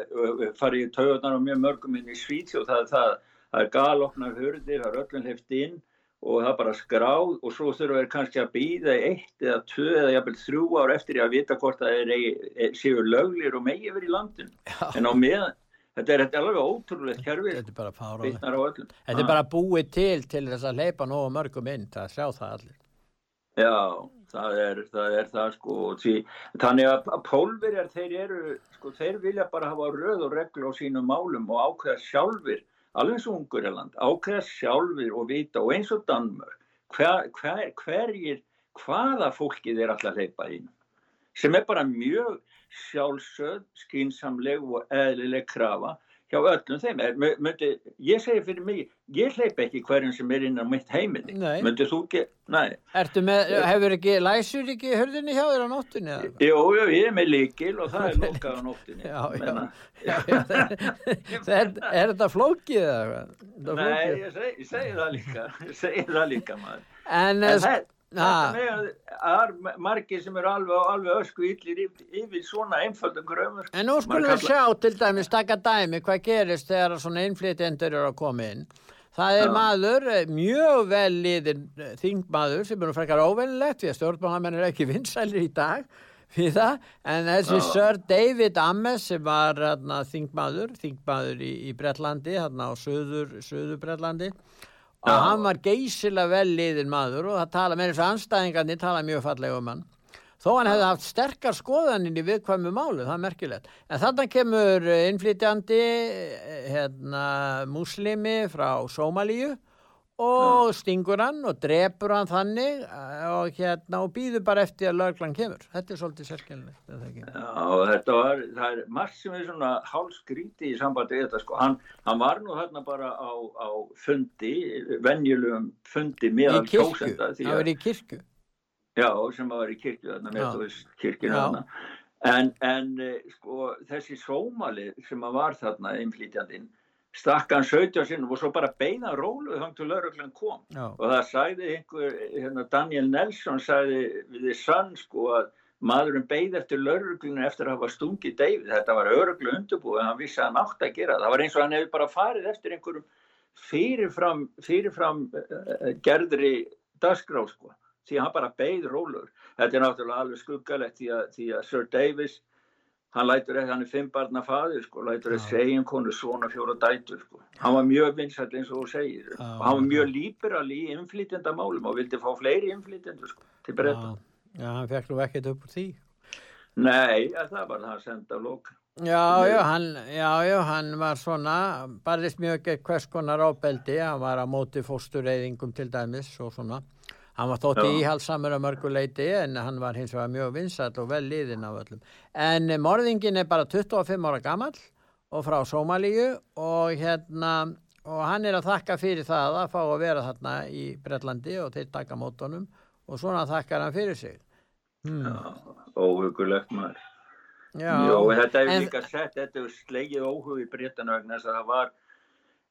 farið í taugarnar á mjög mörgum inn í Svíþjóð, það er það, það er galopnar hurðir, það er öllum hlift inn og það bara skráð og svo þurfa þeir kannski að býða eitt eða tvö eða jafnvel þrjú ár eftir að vita hvort það er, er, séu löglir og megi verið í landin. Já. En á meðan, þetta er, þetta er alveg ótrúlegt kerfi, Þetta er bara öllum. Þetta er bara búið til til þess að hleypa nógu mörgum inn, það sjá það allir. Já, það er það, er það sko, því, þannig að pólverjar þeir eru, sko, þeir vilja bara hafa röð og reglu á sínum málum og ákveða sjálfur, alveg eins og Ungurland, ákveða sjálfur og vita og eins og Danmörk, hver, hver, hverjir, hvaða fólki þeir alltaf hleypa inn, sem er bara mjög sjálfsöð, skynsamleg og eðlileg krafa hjá öllum þeim. Er, my- myndi, ég segi fyrir mig, ég hleypa ekki hverjum sem er innan mitt heimili. Myndi þú ekki, með, hefur ekki, læsur ekki hörðinni hjá þér á nóttunni? Jú, jú, ég er með líkil og það er lokað á nóttinni. Já. Menna, Já, já, það- er, er þetta flókið nei, ég segi, ég segi það líka, ég segi það líka maður. En, En en það, að það er margir sem eru alveg, alveg ösku illir yfir, yfir svona einföldum gröfur. En nú skulum við sjá til dæmis, taka dæmi, hvað gerist þegar svona innflytjendur eru að koma inn. Það er Já. maður, eh, mjög vel liðin eh, þingmaður sem er nú frekar óvennilegt því að stjórnmálamenn er ekki vinsælir í dag fyrir það. En þessi Já. Sir David Ames sem var þingmaður, þingmaður í, í Bretlandi, hérna á söður, söður Bretlandi. Og hann var geysilega vel liðin maður og það tala með þessu anstæðingarnir tala mjög fallega um hann. Þó hann hefði haft sterkar skoðaninn í viðkvæmu málu, það er merkilegt. En þannig kemur eh, innflytjandi, eh, hérna, muslimi frá Sómalíu og stingur hann og drepur hann þannig eh, og, hérna, og býður bara eftir að löglan kemur. Þetta er svolítið? Já, þetta var, það er margt sem er svona hálskríti í sambandi þetta sko. Hann, hann var nú þarna bara á, á fundi, venjulegum fundi meðal kjósenda. það að- verið í kirkju. Já, sem vera í kirkju þarna, með kirkjuna þarna. En, en eh, sko, þessi sómali sem var þarna innflýtjandinn, stakk hann 17 sinnum og svo bara beina róluð hann til lauruglan kom. Já. Og það sagði einhver, hérna Daniel Nelson sagði við þið sann sko að maðurinn beigð eftir lauruglunum eftir að hafa stungið David. Þetta var öruglu undirbúið, hann vissi að hann átti að gera það. Það var eins og hann hefði bara farið eftir einhverjum fyrirfram, fyrirfram uh, gerðri dagskrá sko því hann bara beigð rólur. Þetta er náttúrulega alveg skuggalegt því að, því að Sir Davis, hann lætur ekki, hann er fimm barna faður sko, lætur ekki segja um konu svona fjóra dætur sko. Hann var mjög vinsætt eins og þú segir Já, og hann var mjög líberal í innflytjandamálum og vildi fá fleiri innflytjendur sko, til breyta. Já, hann fekk nú ekkert upp úr því. Nei, ja, það var það að senda lók. Já, já, hann, já, já, hann var svona, barðist mjög gegn hvers konar ábeldi, hann var á móti fóstureyðingum til dæmis og svona. Hann var þótti Já. íhalsamur að mörgu leiti en hann var hins vegar mjög vinsall og vel liðinn af öllum. En morðingin er bara 25 ára gamall og frá Sómalíu og hérna, og hann er að þakka fyrir það að fá að vera þarna í Bretlandi og þeir taka mótunum og svona þakkar hann fyrir sig. Hmm. Óhugulegt maður. Já, Jó, þetta hefur líka sett, þetta hefur slegið óhug í breytana vegna þess að það var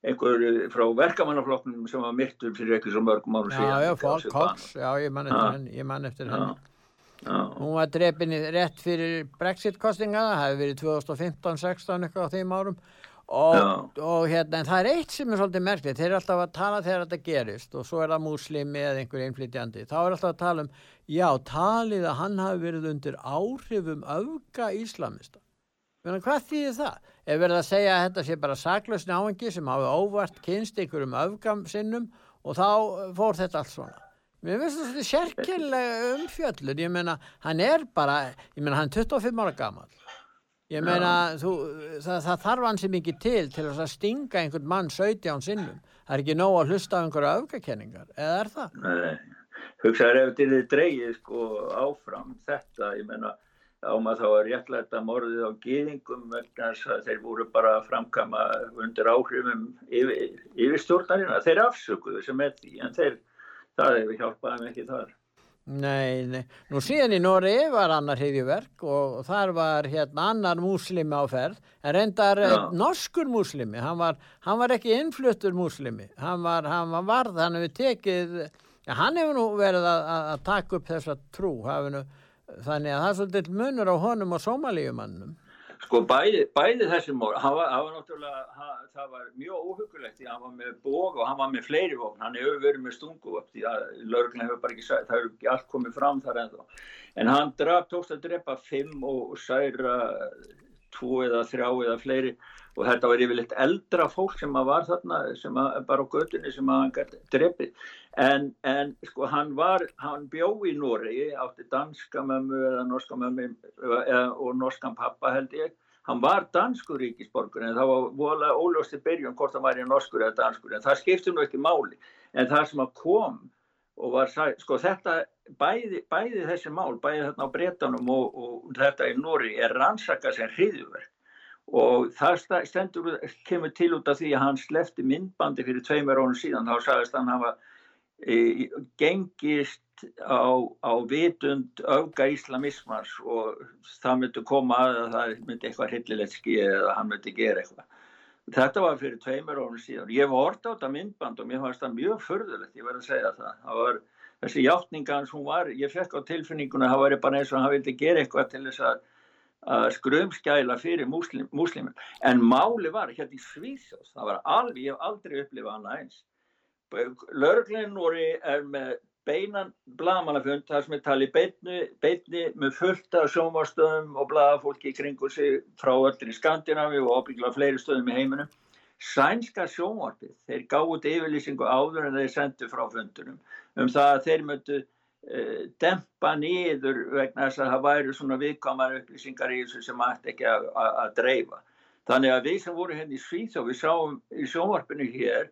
einhver frá verkamannaflokknum sem var myrtur fyrir ekki svo mörgum árum Já, síðan. já, Líka á Fólk Cox, já, ég man eftir Já. henni, ég man eftir Já, já, Hún var drepin í- rétt fyrir Brexit-kostinga, það hefði verið 2015-16 eitthvað á þeim árum og, Já. og hérna, en það er eitt sem er svolítið merkilegt, þeir eru alltaf að tala þegar þetta gerist og svo er það múslimi eða einhver einflytjandi, þá er alltaf að tala um, já, talið að hann hafi verið undir áhrifum öfga íslamista. Menna, hvað þýðir það? Ef verið að segja að þetta sé bara saklausni áhengi sem hafi óvart kynst einhverjum öfgam sinnum og þá fór þetta allt svona. Mér finnst þetta sérkjörlega umfjöllur, ég meina, hann er bara, ég meina, hann er 25 ára gammal. Ég meina, þú, það, það þarf hann sem ekki til til að stinga einhvern mann 17 sinnum. Það er ekki nóg að hlusta á einhverja öfgakenningar, eða er það? Nei, hugsaður ef þetta er dreigið sko áfram þetta, ég meina, á maður þá að réttlæta morðið á gýðingum vegna þess að þeir voru bara að framkama undir áhrifum yfir, yfirstjórnarina. Þeir afsökuðu sem er því, en þeir, það hefur hjálpaði mikið þar. Nei, nei. Nú síðan í Nóri var annar hriðjuverk og þar var hérna annar múslimi á ferð, en reyndar Já. norskur múslimi, hann var, hann var ekki innfluttur múslimi, hann var, hann var varð, hann hefur tekið, ja, hann hefur nú verið að, að, taka upp þessa trú, nú, þannig að það er svolítið munur á honum og somalíumannum. Sko bæði, bæði þessi mór, hann var, hann var náttúrulega, hann, það var mjög óhugulegt því hann var með bóg og hann var með fleiri vopn, hann hefur verið með stunguvopn því að lögurinn hefur bara ekki það hefur ekki allt komið fram þar ennþá. En hann draf, tókst að drepa fimm og særa tvo eða þrjá eða fleiri og þetta var yfirleitt eldra fólk sem var þarna, sem að bara á götunni sem að hann gæti drepið. En, en sko hann var, hann bjó í Noregi, átti danska mömmu eða norska mömmu og norskan pappa held ég. Hann var danskur ríkisborgur en það var voðalega óljóst í byrjun hvort hann var í norskur eða danskur en það skipti nú ekki máli. En það sem að kom og var, sagt- sko þetta, bæði, bæði þessi mál, bæði þarna á Bretanum og, og þetta í Noregi er rannsaka sem hriðjuverk og það stendur, kemur til út af því að hann slefti myndbandi fyrir tveimur ánum síðan, þá sagðist hann hafa e, gengist á, á vitund auka islamismars og það myndi koma að að það myndi eitthvað hryllilegt skýja eða hann myndi gera eitthvað. Þetta var fyrir tveimur ánum síðan. Ég var orða á þetta myndband og mér fannst það mjög förðulegt, ég verði að segja það. það var, þessi játningans, hún var, ég fekk á tilfinninguna, það var bara eins og hann vildi gera eitthvað til þess að að skrumskæla fyrir múslim, múslimum. En máli var hérna í Svíþjóðs, það var alveg, ég hef aldrei upplifað hana eins. Lörglegin Nóri er með beinan blamanafund þar sem er talið beitni, beitni með fullt af sjónvarstöðum og blaðafólki í kringu sig frá öllin í Skandinavi og ábyggla fleiri stöðum í heiminum. Sænska sjónvarpið, þeir gáðu yfirlýsingu áður en þeir sendu frá fundunum um það að þeir myndu uh, dempa niður vegna þess að það væri svona viðkamar upplýsingar í þessu sem ætti ekki að, dreifa. Þannig að við sem voru henni í Svíþjóð, við sáum í sjónvarpinu hér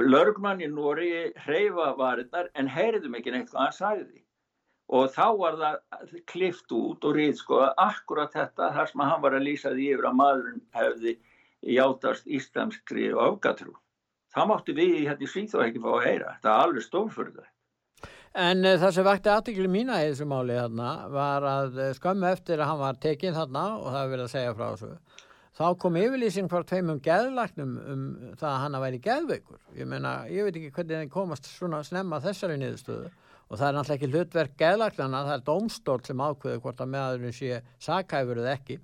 lörgmann í Nóri hreyfa varirnar en heyrðum ekki neitt hvað hann sagði. Og þá var það klift út og rýðskoða akkurat þetta þar sem hann var að lýsa því yfir að maðurinn hefði játast íslamskri og öfgatrú. Það mátti við hérna í Svíþjóð ekki fá að heyra. Það er alveg stórfurða. En uh, það sem vakti aðtikli mína í þessu máli þarna var að uh, skömmu eftir að hann var tekinn þarna og það er verið að segja frá þessu þá kom yfirlýsing frá tveimum geðlagnum um það að hann að væri geðveikur. Ég meina, ég veit ekki hvernig það komast svona snemma þessari niðurstöðu og það er náttúrulega ekki hlutverk geðlagnana, það er dómstól sem ákveður hvort að meðaðurinn sé sakhæfur eða ekki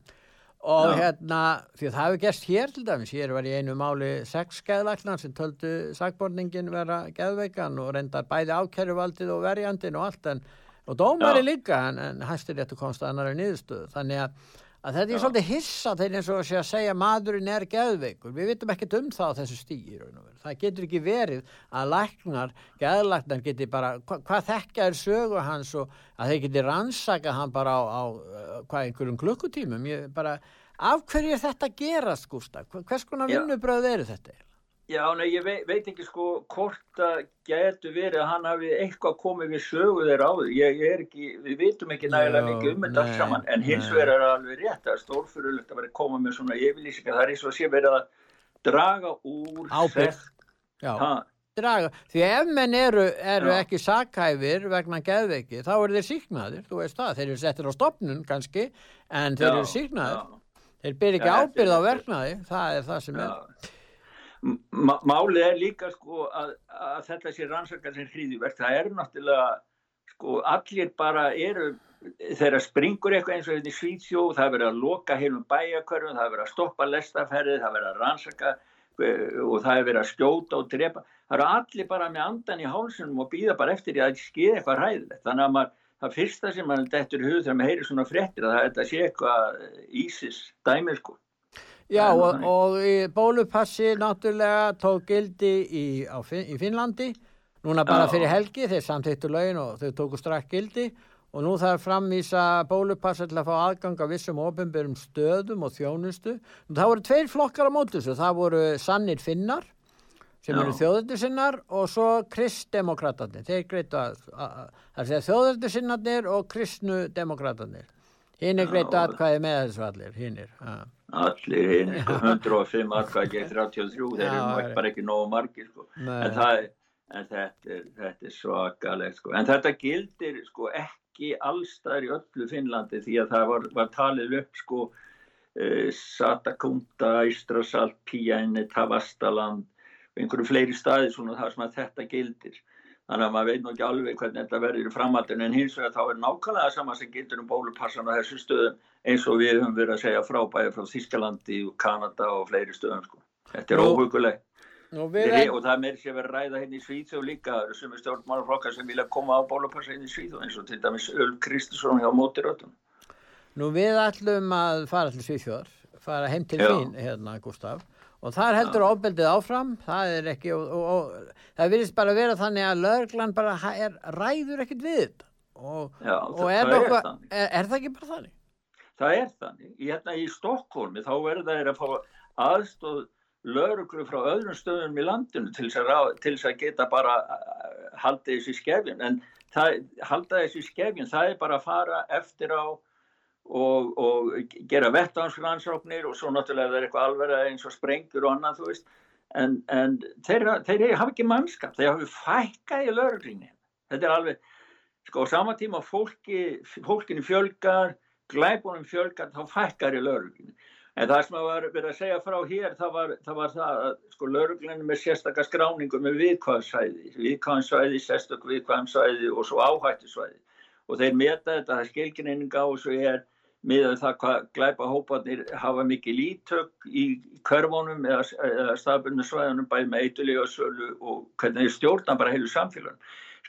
og Já. hérna, því að það hefur gerst hér til dæmis, hér var í einu máli sex geðlagnar sem töldu sakborningin vera geðveikan og reyndar bæði ákæruvaldið og verjandin og allt en, og dómari Já. líka en, en hæstir réttu komst að þetta er svolítið hissa þegar eins og að segja maðurinn er geðveikur, við vitum ekkert um það á þessu stíi það getur ekki verið að læknar, geðlagnar geti bara, hva, hvað þekkja er sögu hans og að þeir geti rannsaka hann bara á, á uh, hvað einhverjum klukkutímum. Ég bara, af hverju er þetta gerast Gústaf, hvers konar vinnubröð eru þetta Já, nei, ég veit, veit ekki sko hvort að getur verið að hann hafi eitthvað komið við sögu þeirra áður. Ég, ég er ekki, við vitum ekki nægilega mikið um þetta nei, saman, en hins vegar er alveg rétt. Það er stórfyrirlegt að vera að koma með svona yfirlýsingar. Það er eins og sé verið að draga úr Já, Ha, draga, því ef menn eru, eru ekki sakhæfir vegna geðveiki, þá eru þeir síknaðir, þú veist það, þeir eru settir á stopnun kannski, en þeir já, eru síknaðir, já. þeir byrja ekki ábyrð á er- verknaði, það er það sem er. Já. M- Málið er líka sko að, að þetta sé rannsakar sem hríðiverk. Það er náttúrulega sko allir bara eru þegar springur eitthvað eins og þetta í Svíðsjó, það er verið að loka heilum bæjakörfum, það er verið að stoppa lestaferði, það er verið að rannsaka eh, og það er verið að skjóta og drepa. Það eru allir bara með andan í hálsunum og býða bara eftir að skeið eitthvað hræðilegt. Þannig að maður, það fyrsta sem maður dettur í hug þegar maður heyrir svona fréttir að þetta sé eitthvað ísis dæmið sko. Já, og, og bólupassi náttúrulega tók gildi í, Fin- í Finnlandi, núna bara Já. fyrir helgi þeir samþýttu lögin og þau tóku strax gildi og nú þarf framvísa bólupassa til að fá aðgang af vissum ofinbjörnum stöðum og þjónustu. Og það voru tveir flokkar á móti þessu, það voru sannir finnar sem Já. eru þjóðöldusinnar og svo kristdemokratarnir, þeir greitu að, að, að það er þjóðöldusinnarnir og kristnudemokratarnir. Hinn er Já. greitu aðkvæði með þessu allir, hinnir. allir hinn, sko, 105 atkvæði gegn 33, þeir eru er- bara ekki nógu margir, sko. En, það, er- en þetta, er, þetta er svakalegt, sko. En þetta gildir, sko, ekki allstaðar í öllu Finnlandi því að það var, var talið upp, sko, uh, Satakunta, Ístrasalt, Píæni, Tavastaland, og einhverju fleiri staði svona þar sem að þetta gildir. Þannig að maður veit nú ekki alveg hvernig þetta verður í framhaldinu en hins vegar þá er nákvæmlega sama sem gildir um bólupassan á þessu stöðum eins og við höfum verið að segja frábæði frá Þískalandi og Kanada og fleiri stöðum sko. Þetta er óhugulegt Og við og það er meiri sem verið að ræða hérna í Svíþjóð líka, eru sumi stjórnmálaflokkar sem vilja koma á bólupassa hérna í Svíþjóð eins og til dæmis Öl Kristusson hjá mótirötun. Nú við ætlum að fara til Svíþjóðar, fara heim til Já. þín, hérna Gustaf, og þar heldur ofbeldið áfram, það er ekki, og, og, og það virðist bara vera þannig að löglan bara er, ræður ekkit við þetta. Og, Já, og það- er, það þannig. er, er það ekki bara þannig? Það er þannig. Í, hérna í Stokkólmi þá verða þeir að fá aðstóð lauruglu frá öðrum stöðum í landinu til þess að, til þess að geta bara uh, haldið þessu skefjun. En það, halda þessu skefjun, það er bara að fara eftir á og, og gera vettansrannsóknir og svo náttúrulega það er eitthvað alveg eins og sprengur og annað, þú veist. En, en þeir, þeir hafa ekki mannskap, þeir hafa fækkað í lauruglinni. Þetta er alveg, sko á sama tíma fólki, fólkinu fjölgar, glæbunum fjölgar, þá fækkar í lauruglinni. En það sem að verið að segja frá hér, það var það, var það að sko lauruglinni með sérstakka skráningu með viðkvæðsvæði, viðkvæðsvæði, sérstök viðkvæðsvæði og svo áhættusvæði. Og þeir meta þetta, það skilgrinninga og svo er miðað það hvað glæpa hóparnir hafa mikið lítök í körfunum eða, eða staðbundu svæðunum bæði með eitulega sölu og hvernig þeir stjórna bara heilu samfélagum.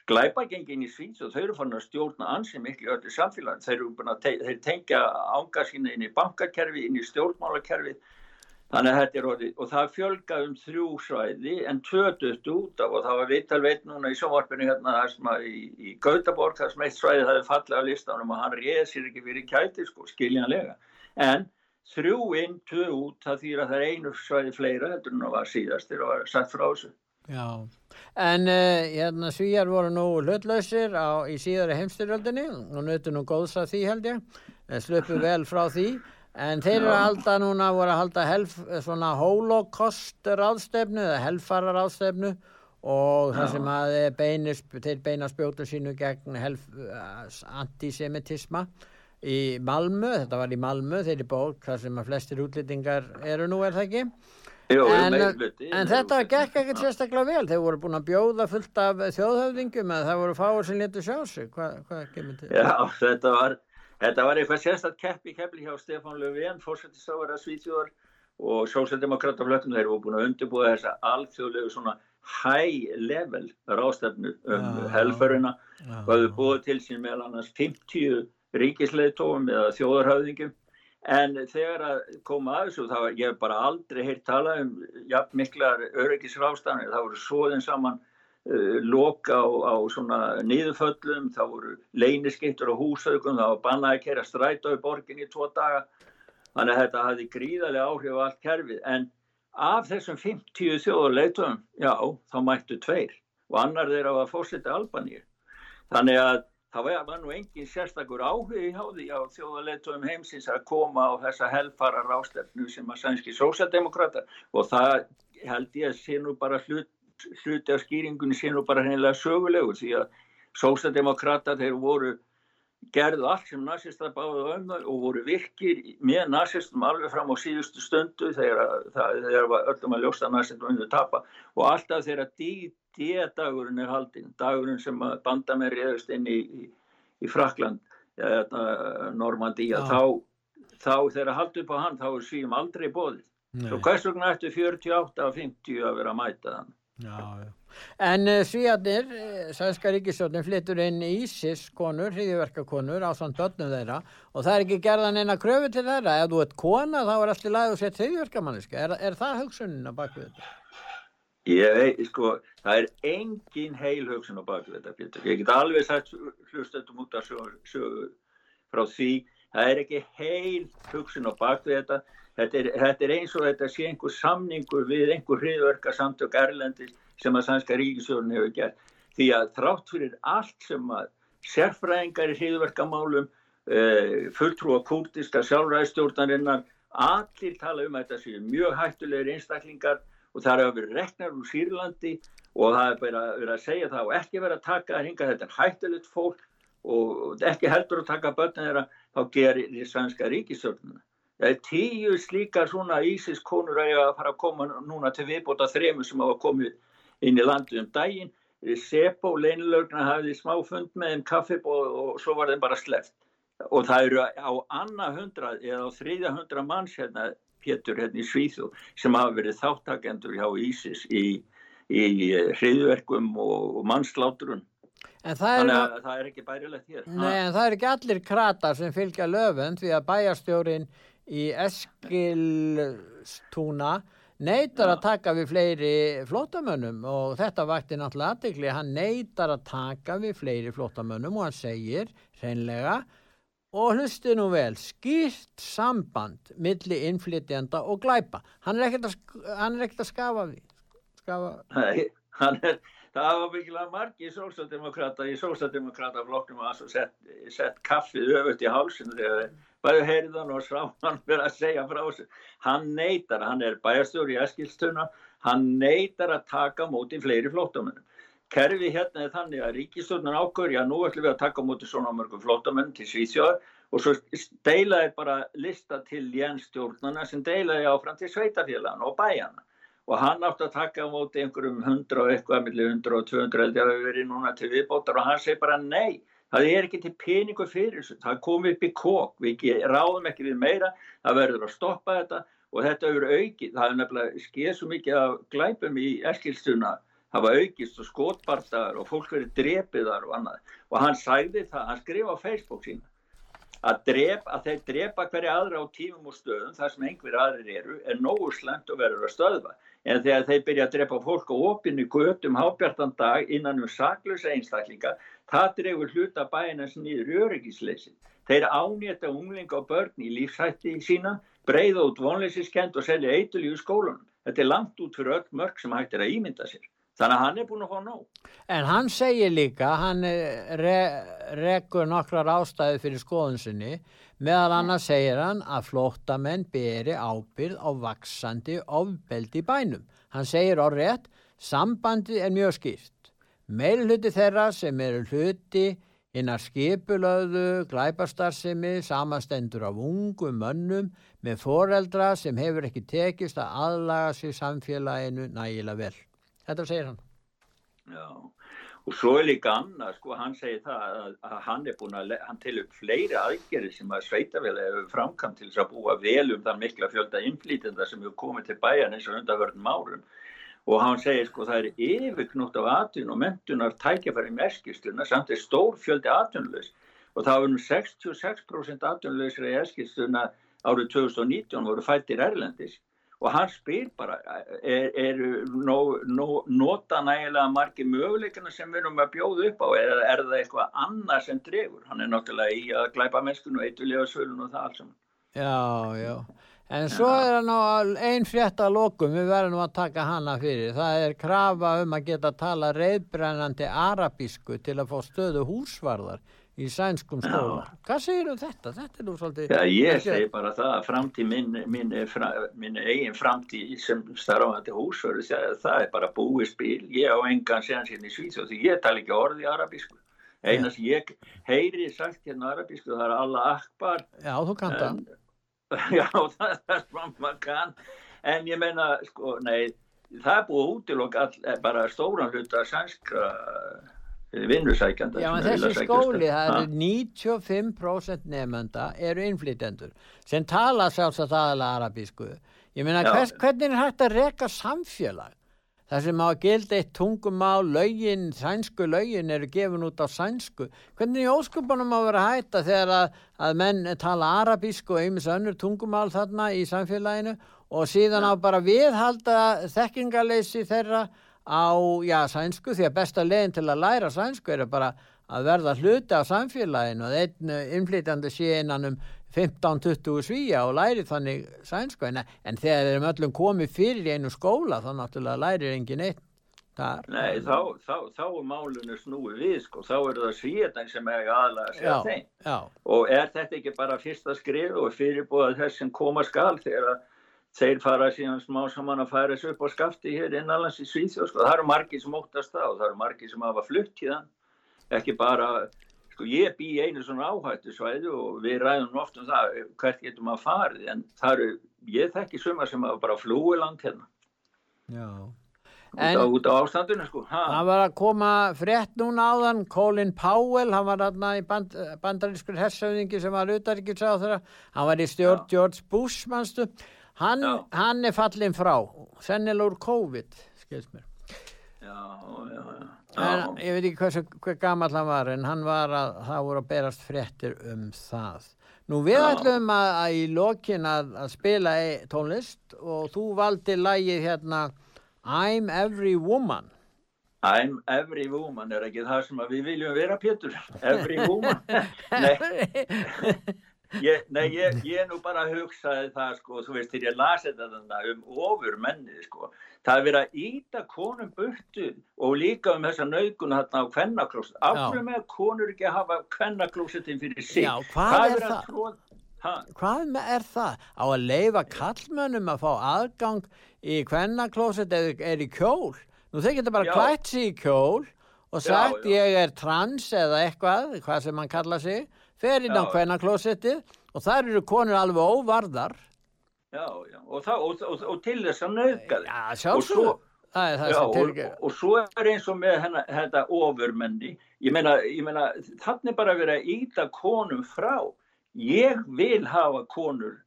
Glæpagengin í Svíns og þau eru fann að stjórna ansi miklu öllu samfélagin. Þeir, te þeir tengja ánga sína inn í bankakerfi, inn í stjórnmálakerfi. Þannig að þetta er orðið og það fjölga um þrjú svæði en tvötuðt út af og það var vital veit núna í sjónvarpinu hérna í, í Gautaborg þar sem eitt svæði það er fallið af listanum og hann réð sér ekki fyrir kæti sko, skiljanlega. En þrjú inn, tvö út, það þýr að það er einu svæði fleira, þetta er nú var síðast, þeir var satt frá þessu. Já, en uh, hérna svíjar voru nú hlutlausir í síðari heimstyrjöldinni og nötu nú góðs að því held ég, sluppu vel frá því, en þeir eru að halda núna, voru að halda helf, svona holocaust ráðstefnu eða helfara ráðstefnu og það sem að beinir, þeir beina spjótu sínu gegn helf, uh, antisemitisma í Malmö, þetta var í Malmö, þeir eru bók, það sem að flestir útlýtingar eru nú, er það ekki? Jú, En, meiri hluti, en þetta gekk ekkert sérstaklega vel. Þeir voru búin að bjóða fullt af þjóðhöfðingum eða það voru fáir sem letu sjá sig. Hvað, hvað kemur til? Já, þetta var, þetta var eitthvað sérstætt keppi keppi hjá Stefán Löfven, fórsættisáður að Svíþjóðar og sósældemokrataflöttum þeir voru búin að undirbúa þessa alþjóðlegu svona high level rástefnu um Já. helförina Já. og hafðu búið til sín meðal annars 50 ríkisleitóum eða þjóðarhöfðingum en þegar að koma að þessu þá ég hef bara aldrei heyrt tala um jafn miklar öryggisrástanir það voru svoðin saman uh, loka á, á svona niðurföllum það voru leyniskittur á húsaukum það var bannað að kera strætó í borgin í tvo daga. Þannig að þetta hafði gríðarlega áhrif á allt kerfið. En af þessum 50 þjóðarleitóum já, þá mættu tveir og annar þeirra var fórseti Albaníu. Þannig að það var, nú engin sérstakur áhugi á því á þjóðarleitum heimsins að koma á þessa helfara rástefnu sem að sænski sósaldemokrata og það held ég að sé nú bara hlut, hluti af skýringunni sé nú bara hennilega sögulegu því að sósaldemokrata þeir voru gerðu allt sem nazista báðu um þau og voru virkir með nazistum alveg fram á síðustu stundu þegar, það, var öllum að ljósta nazistum undir tapa og alltaf þegar D-dagurinn er haldinn, dagurinn sem að bandamenn réðust inn í, í, í Frakland, Já. þá, þá þegar haldu upp á hann, þá er svíum aldrei bóðið. Svo hvers vegna ættu 48 af 50 að vera að mæta þann? Já, já. En uh, svíjarnir, uh, sænska ríkisjónin flyttur inn ISIS konur, hriðiverkakonur á samt börnum þeirra og það er ekki gerðan eina kröfu til þeirra. Ef þú ert kona þá er allir lagið og sett hriðiverkamanniska. Er, er það hugsunin að baka þetta? Ég veit, sko, það er engin heil hugsun á baku þetta, Pétur. Ég get alveg sagt hlustöndum út af sögu frá því. Það er ekki heil hugsun á baku þetta. Þetta er, þetta er eins og þetta sé einhver samningur við einhver hriðverka samtök Erlendi sem að Sænska ríkisjórun hefur gert. Því að þrátt fyrir allt sem að sérfræðingar í hriðverkamálum, uh, fulltrúa kúrtista sjálfræðistjórnarinnar, allir tala um að þetta séu mjög hættulegir einstaklingar og það er að vera reknar úr Sýrlandi og það er bara að vera að segja það og ekki vera að taka það hinga þetta er hættulegt fólk og ekki heldur að taka börnum þeirra þá gerir. Það er tíu slíkar svona ísiskonur að fara að koma núna til viðbóta þremu sem hafa komið inn í landu um daginn. Sepo, leinilögna hafið smáfund með þeim kaffibóð og svo var þeim bara sleft. Og það eru á annað hundrað eða á þriðja hundra manns hérna Pétur hérna í Svíþú sem hafa verið þáttakendur hjá Ísis í, í eh, hriðverkum og, og mannsláturun. Þannig að það er ekki bærilegt hér. Nei, en það er ekki allir kratar sem fylgja löfund því að bæjarstjórin í Eskilstúna neytar að taka við fleiri flótamönnum og þetta vakti náttúrulega aðdegli, hann neytar að taka við fleiri flótamönnum og hann segir hreinlega Og hlusti nú vel, skýrt samband milli innflytjanda og glæpa. Hann er ekkert að, að skafa því. Skafa... Nei, hann er, það var mikilvægt margi sósaldemokrata í sósaldemokrata floknum að sett, sett kaffið öfut í hálsinu þegar bæðu heyrðan og sá hann verið að segja frá þessu. Hann neytar, hann er bæjarstjóri í Eskilstuna, hann neytar að taka móti fleiri flóttamennum kerfi hérna er þannig að ríkistjórnun ákvör, já nú ætlum við að taka mútið svona mörgum flótamenn til Svíþjóðar og svo deilaði bara lista til jænstjórnuna sem deilaði áfram til sveitafélagana og bæjana og hann átti að taka mútið einhverjum 100 og eitthvað, millir 100 og 200 held ég að við verið núna til viðbótar og hann segi bara nei, það er ekki til peningu fyrir þessu, það kom upp í kók, við ráðum ekki við meira, það verður að stoppa þetta og þetta eru aukið, það er nefnilega skeið svo mikið af glæpum í eskilstuna. Hafa aukist og skotbartaðar og fólk verið drepiðar og annað. Og hann sæði það, hann skrifa á Facebook sína að, drep, að þeir drepa hverja aðra á tímum og stöðum þar sem einhverja aðrir eru er nógu slemt og verður að stöðva. En þegar þeir byrja að drepa fólk á opinni götum hábjartan dag innan um saklösa einstaklinga það drefur hluta bæinans nýður í öryggisleysi þeir ánýta unglinga og börn í lífshætti sína breyða út vonleisiskend og selja eitulíu skólanum þetta er langt út fyrir öll mörg sem hættir að ímynda sér Þannig að hann er búin að fá nóg. En hann segir líka, hann re, rekur nokkrar ástæði fyrir skoðunsinni, meðal annars segir hann að flóttamenn beri ábyrð á vaksandi ofbeldi bænum. Hann segir á rétt, sambandi er mjög skýrt. Meilhuti þeirra sem eru hluti innar skipulöðu, glæparstarfsemi, samastendur af ungum mönnum með foreldra sem hefur ekki tekist að aðlaga sér samfélaginu nægilega vel. Þetta segir hann. Já, og svo er líka annað, sko, hann segir það að, að hann er búin að, hann til upp fleiri aðgerið sem að sveitafélag hefur framkvæmt til þess að búa vel um þann mikla fjölda innflýtenda sem hefur komið til bæjan eins og undarverðnum árum. Og hann segir, sko, það er yfirknútt af atun og mentunar tækjafæri merkistuna samt er stór fjöldi atunlaus. Og það var um 66% atunlausra í eskistuna árið 2019 voru fættir Erlendis. Og hann spyr bara er, er nó, nó, nota nægilega margi möguleikana sem við erum að bjóða upp á? Eða er það eitthvað annað sem drefur hann er náttúrulega í að glæpa mennskunu eitthvað svölun og það alls Já, já, en svo er hann á einn frétt að lokum, við verðum að taka hana fyrir, það er krafa um að geta tala reyðbrennandi arabísku til að fá stöðu húsvarðar í sænskum skóla. Hvað segir um þetta? Þetta er nú svolítið... Já, ég segi bara það að framtíð minn, minn, minn eigin framtíð sem starfandi húsverðu, það er bara búið spil. Ég á engan séðan sérn í Svíþjóð því ég tala ekki orði arabísku. Einar sem ég heyri sagt hérna arabísku það er Allah Akbar. Já, þú kanta. Já, það er svona maður kann. En ég menna, sko, nei, það er búið útilokk bara stóran hluta sænskra vinnusækjanda Já, en þessi skóli, það eru 95% nefnda eru innflytjendur sem tala sjálfsagt aðalega arabísku. Ég meina, hvers, hvernig er hægt að reka samfélag það sem á að gilda eitt tungumál lögin, sænsku lögin eru gefin út á sænsku. Hvernig er óskupunum að vera hætta þegar að, að menn tala arabísku og einmis önnur tungumál þarna í samfélaginu og síðan á bara viðhalda þekkingarleysi þeirra á, já, sænsku því að besta leginn til að læra sænsku er bara að verða hluti af samfélaginu og einn innflytjandi sé innan um 15-20 svíja og læri þannig sænsku. En, en þegar þeir eru öllum komið fyrir í einu skóla þá náttúrulega lærir engin eitt þar. Nei, þá, þá, þá er málunum snúið við sko, þá er það svíðan sem er aðalega að segja þeim. já, og er þetta ekki bara fyrsta skrif og fyrirbúið þess sem koma skal þegar að þeir fara síðan smá saman að færa þessu upp á skafti hér innanlands í Svíþjóð sko. það eru margir sem óttast það og það eru margir sem hafa flutt í þann ekki bara, sko ég bý í einu svona áhættu svæðu og við ræðum oft um það hvert getum að farið en það eru, ég þekki suma sem hafa bara flúið land hérna já. út, En- á, út á ástandinu sko ha, Það var að koma frétt núna áðan, Colin Powell, hann var þarna í band, bandarískur hersauðingi sem var utaríkisráð þeirra, hann var í stjórn Já. George Bush, manstu, hann, hann er fallin frá, sennilega úr COVID, skilst mér. já, já, já, En, ég veit ekki hversu, hver gammal hann var, en hann var að, það voru að berast fréttir um það. Nú við Já. ætlum að, að í lokin að, að spila e- tónlist og þú valdi lagið hérna I'm Every Woman. I'm every woman er ekki það sem við viljum vera Pétur every woman nei, ég, nei ég, ég nú bara hugsaði það sko þú veist þegar ég lasi þetta um ofur menni sko það er verið að íta konum burtu og líka um þessa nauðgun þarna á kvennaklóset Já. hverju með konur ekki að hafa kvennaklósetin fyrir sig Já, hvað er verið að það? Ha? Hvað er það? Á að leifa kallmönnum að fá aðgang í kvennaklóset eða er í kjól? Nú þeir geta bara Já. klætt sig í kjól og sagt Já, já. ég er trans eða eitthvað, hvað sem hann kalla sig, fer inn á Já. kvennaklósetið og þar eru konur alveg óvarðar. já, já, og, það, og, og, og til þess að nauðga þig Já, svo- Það er það Já, sem og, tilgjör. og svo er eins og með hennar, þetta ofurmenni, ég meina, meina þannig bara verið að íta konum frá. Ég vil hafa konur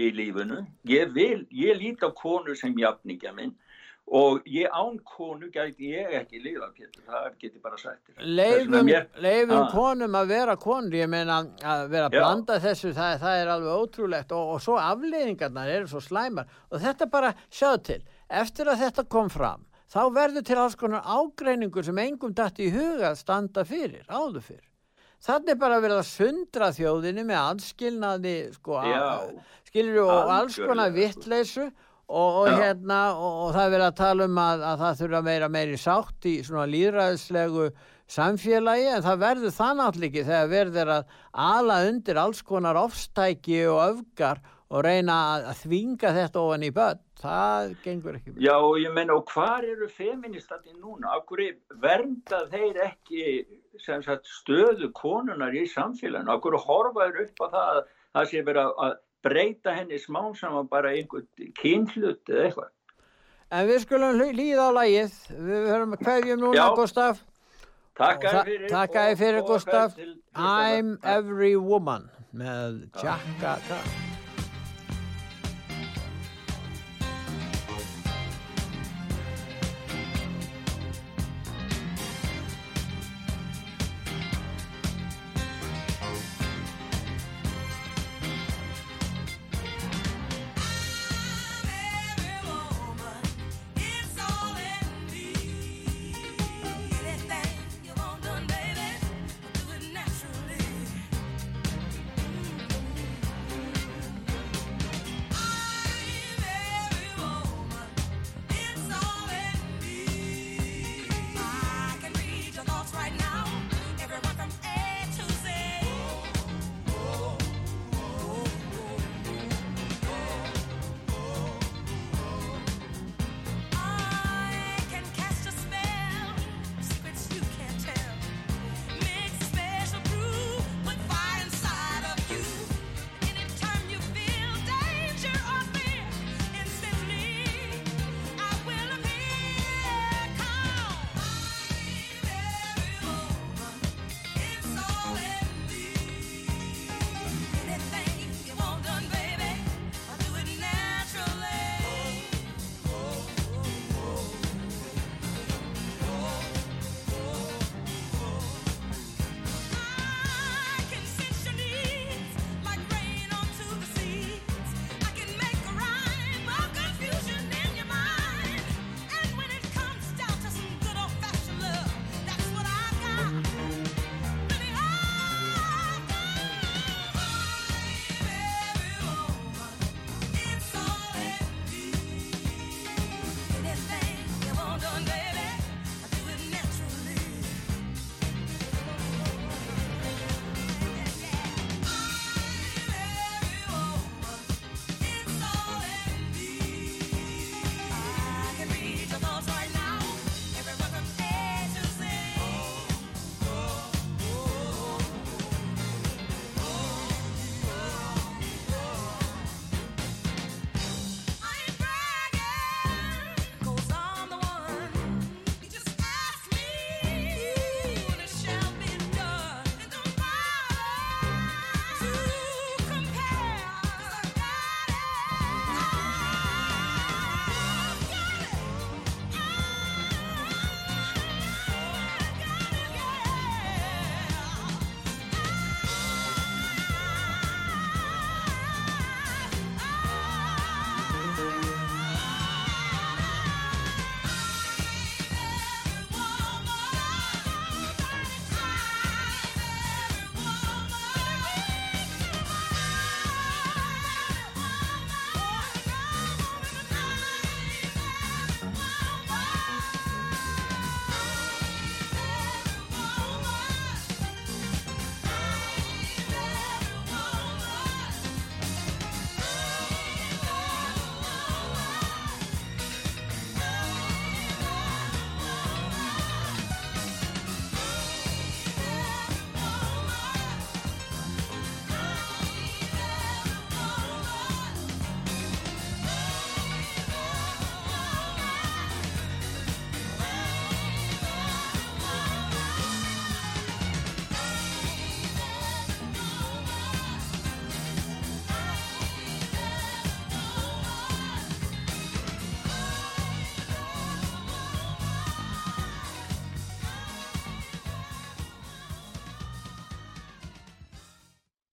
í lífinu, ég, vil, ég lít á konur sem jafningja minn og ég án konu gæti ég ekki lifa, Pétur, það geti bara vegna Leifum, mér- leifum konum að vera konur, ég meina að vera að blanda þessu, það, það er alveg ótrúlegt. Og, og svo afleiðingarnar eru svo slæmar. Og þetta bara, sjáðu til, eftir að þetta kom fram, þá verður til alls konar ágreiningur sem engum dætti í huga að standa fyrir, áður fyrir. Þannig bara verið að sundra þjóðinni með aðskilnaði, sko, Já. skilur og alls konar sko. vittleysu og, og hérna og, og það er verið að tala um að, að það þurfa meira meiri sátt í svona líðræðislegu samfélagi en það verður það náttúrulega ekki þegar verður að ala undir alls konar ofstæki og öfgar og reyna að, að þvinga þetta ofan í börn það gengur ekki Já, ég meina, og hvar eru feministandi núna? Akkur vernda þeir ekki sagt, stöðu konunar í samfélaginu? Akkur horfaður upp á það að það sé verið að breyta henni smán saman bara einhvern kynhlut eða eitthvað? en við skulum líða á lagið við höfum hverjum núna Já. Gustaf Takk að þa- fyrir. takk að þér fyrir Gustaf I'm Every Woman með Jack Gata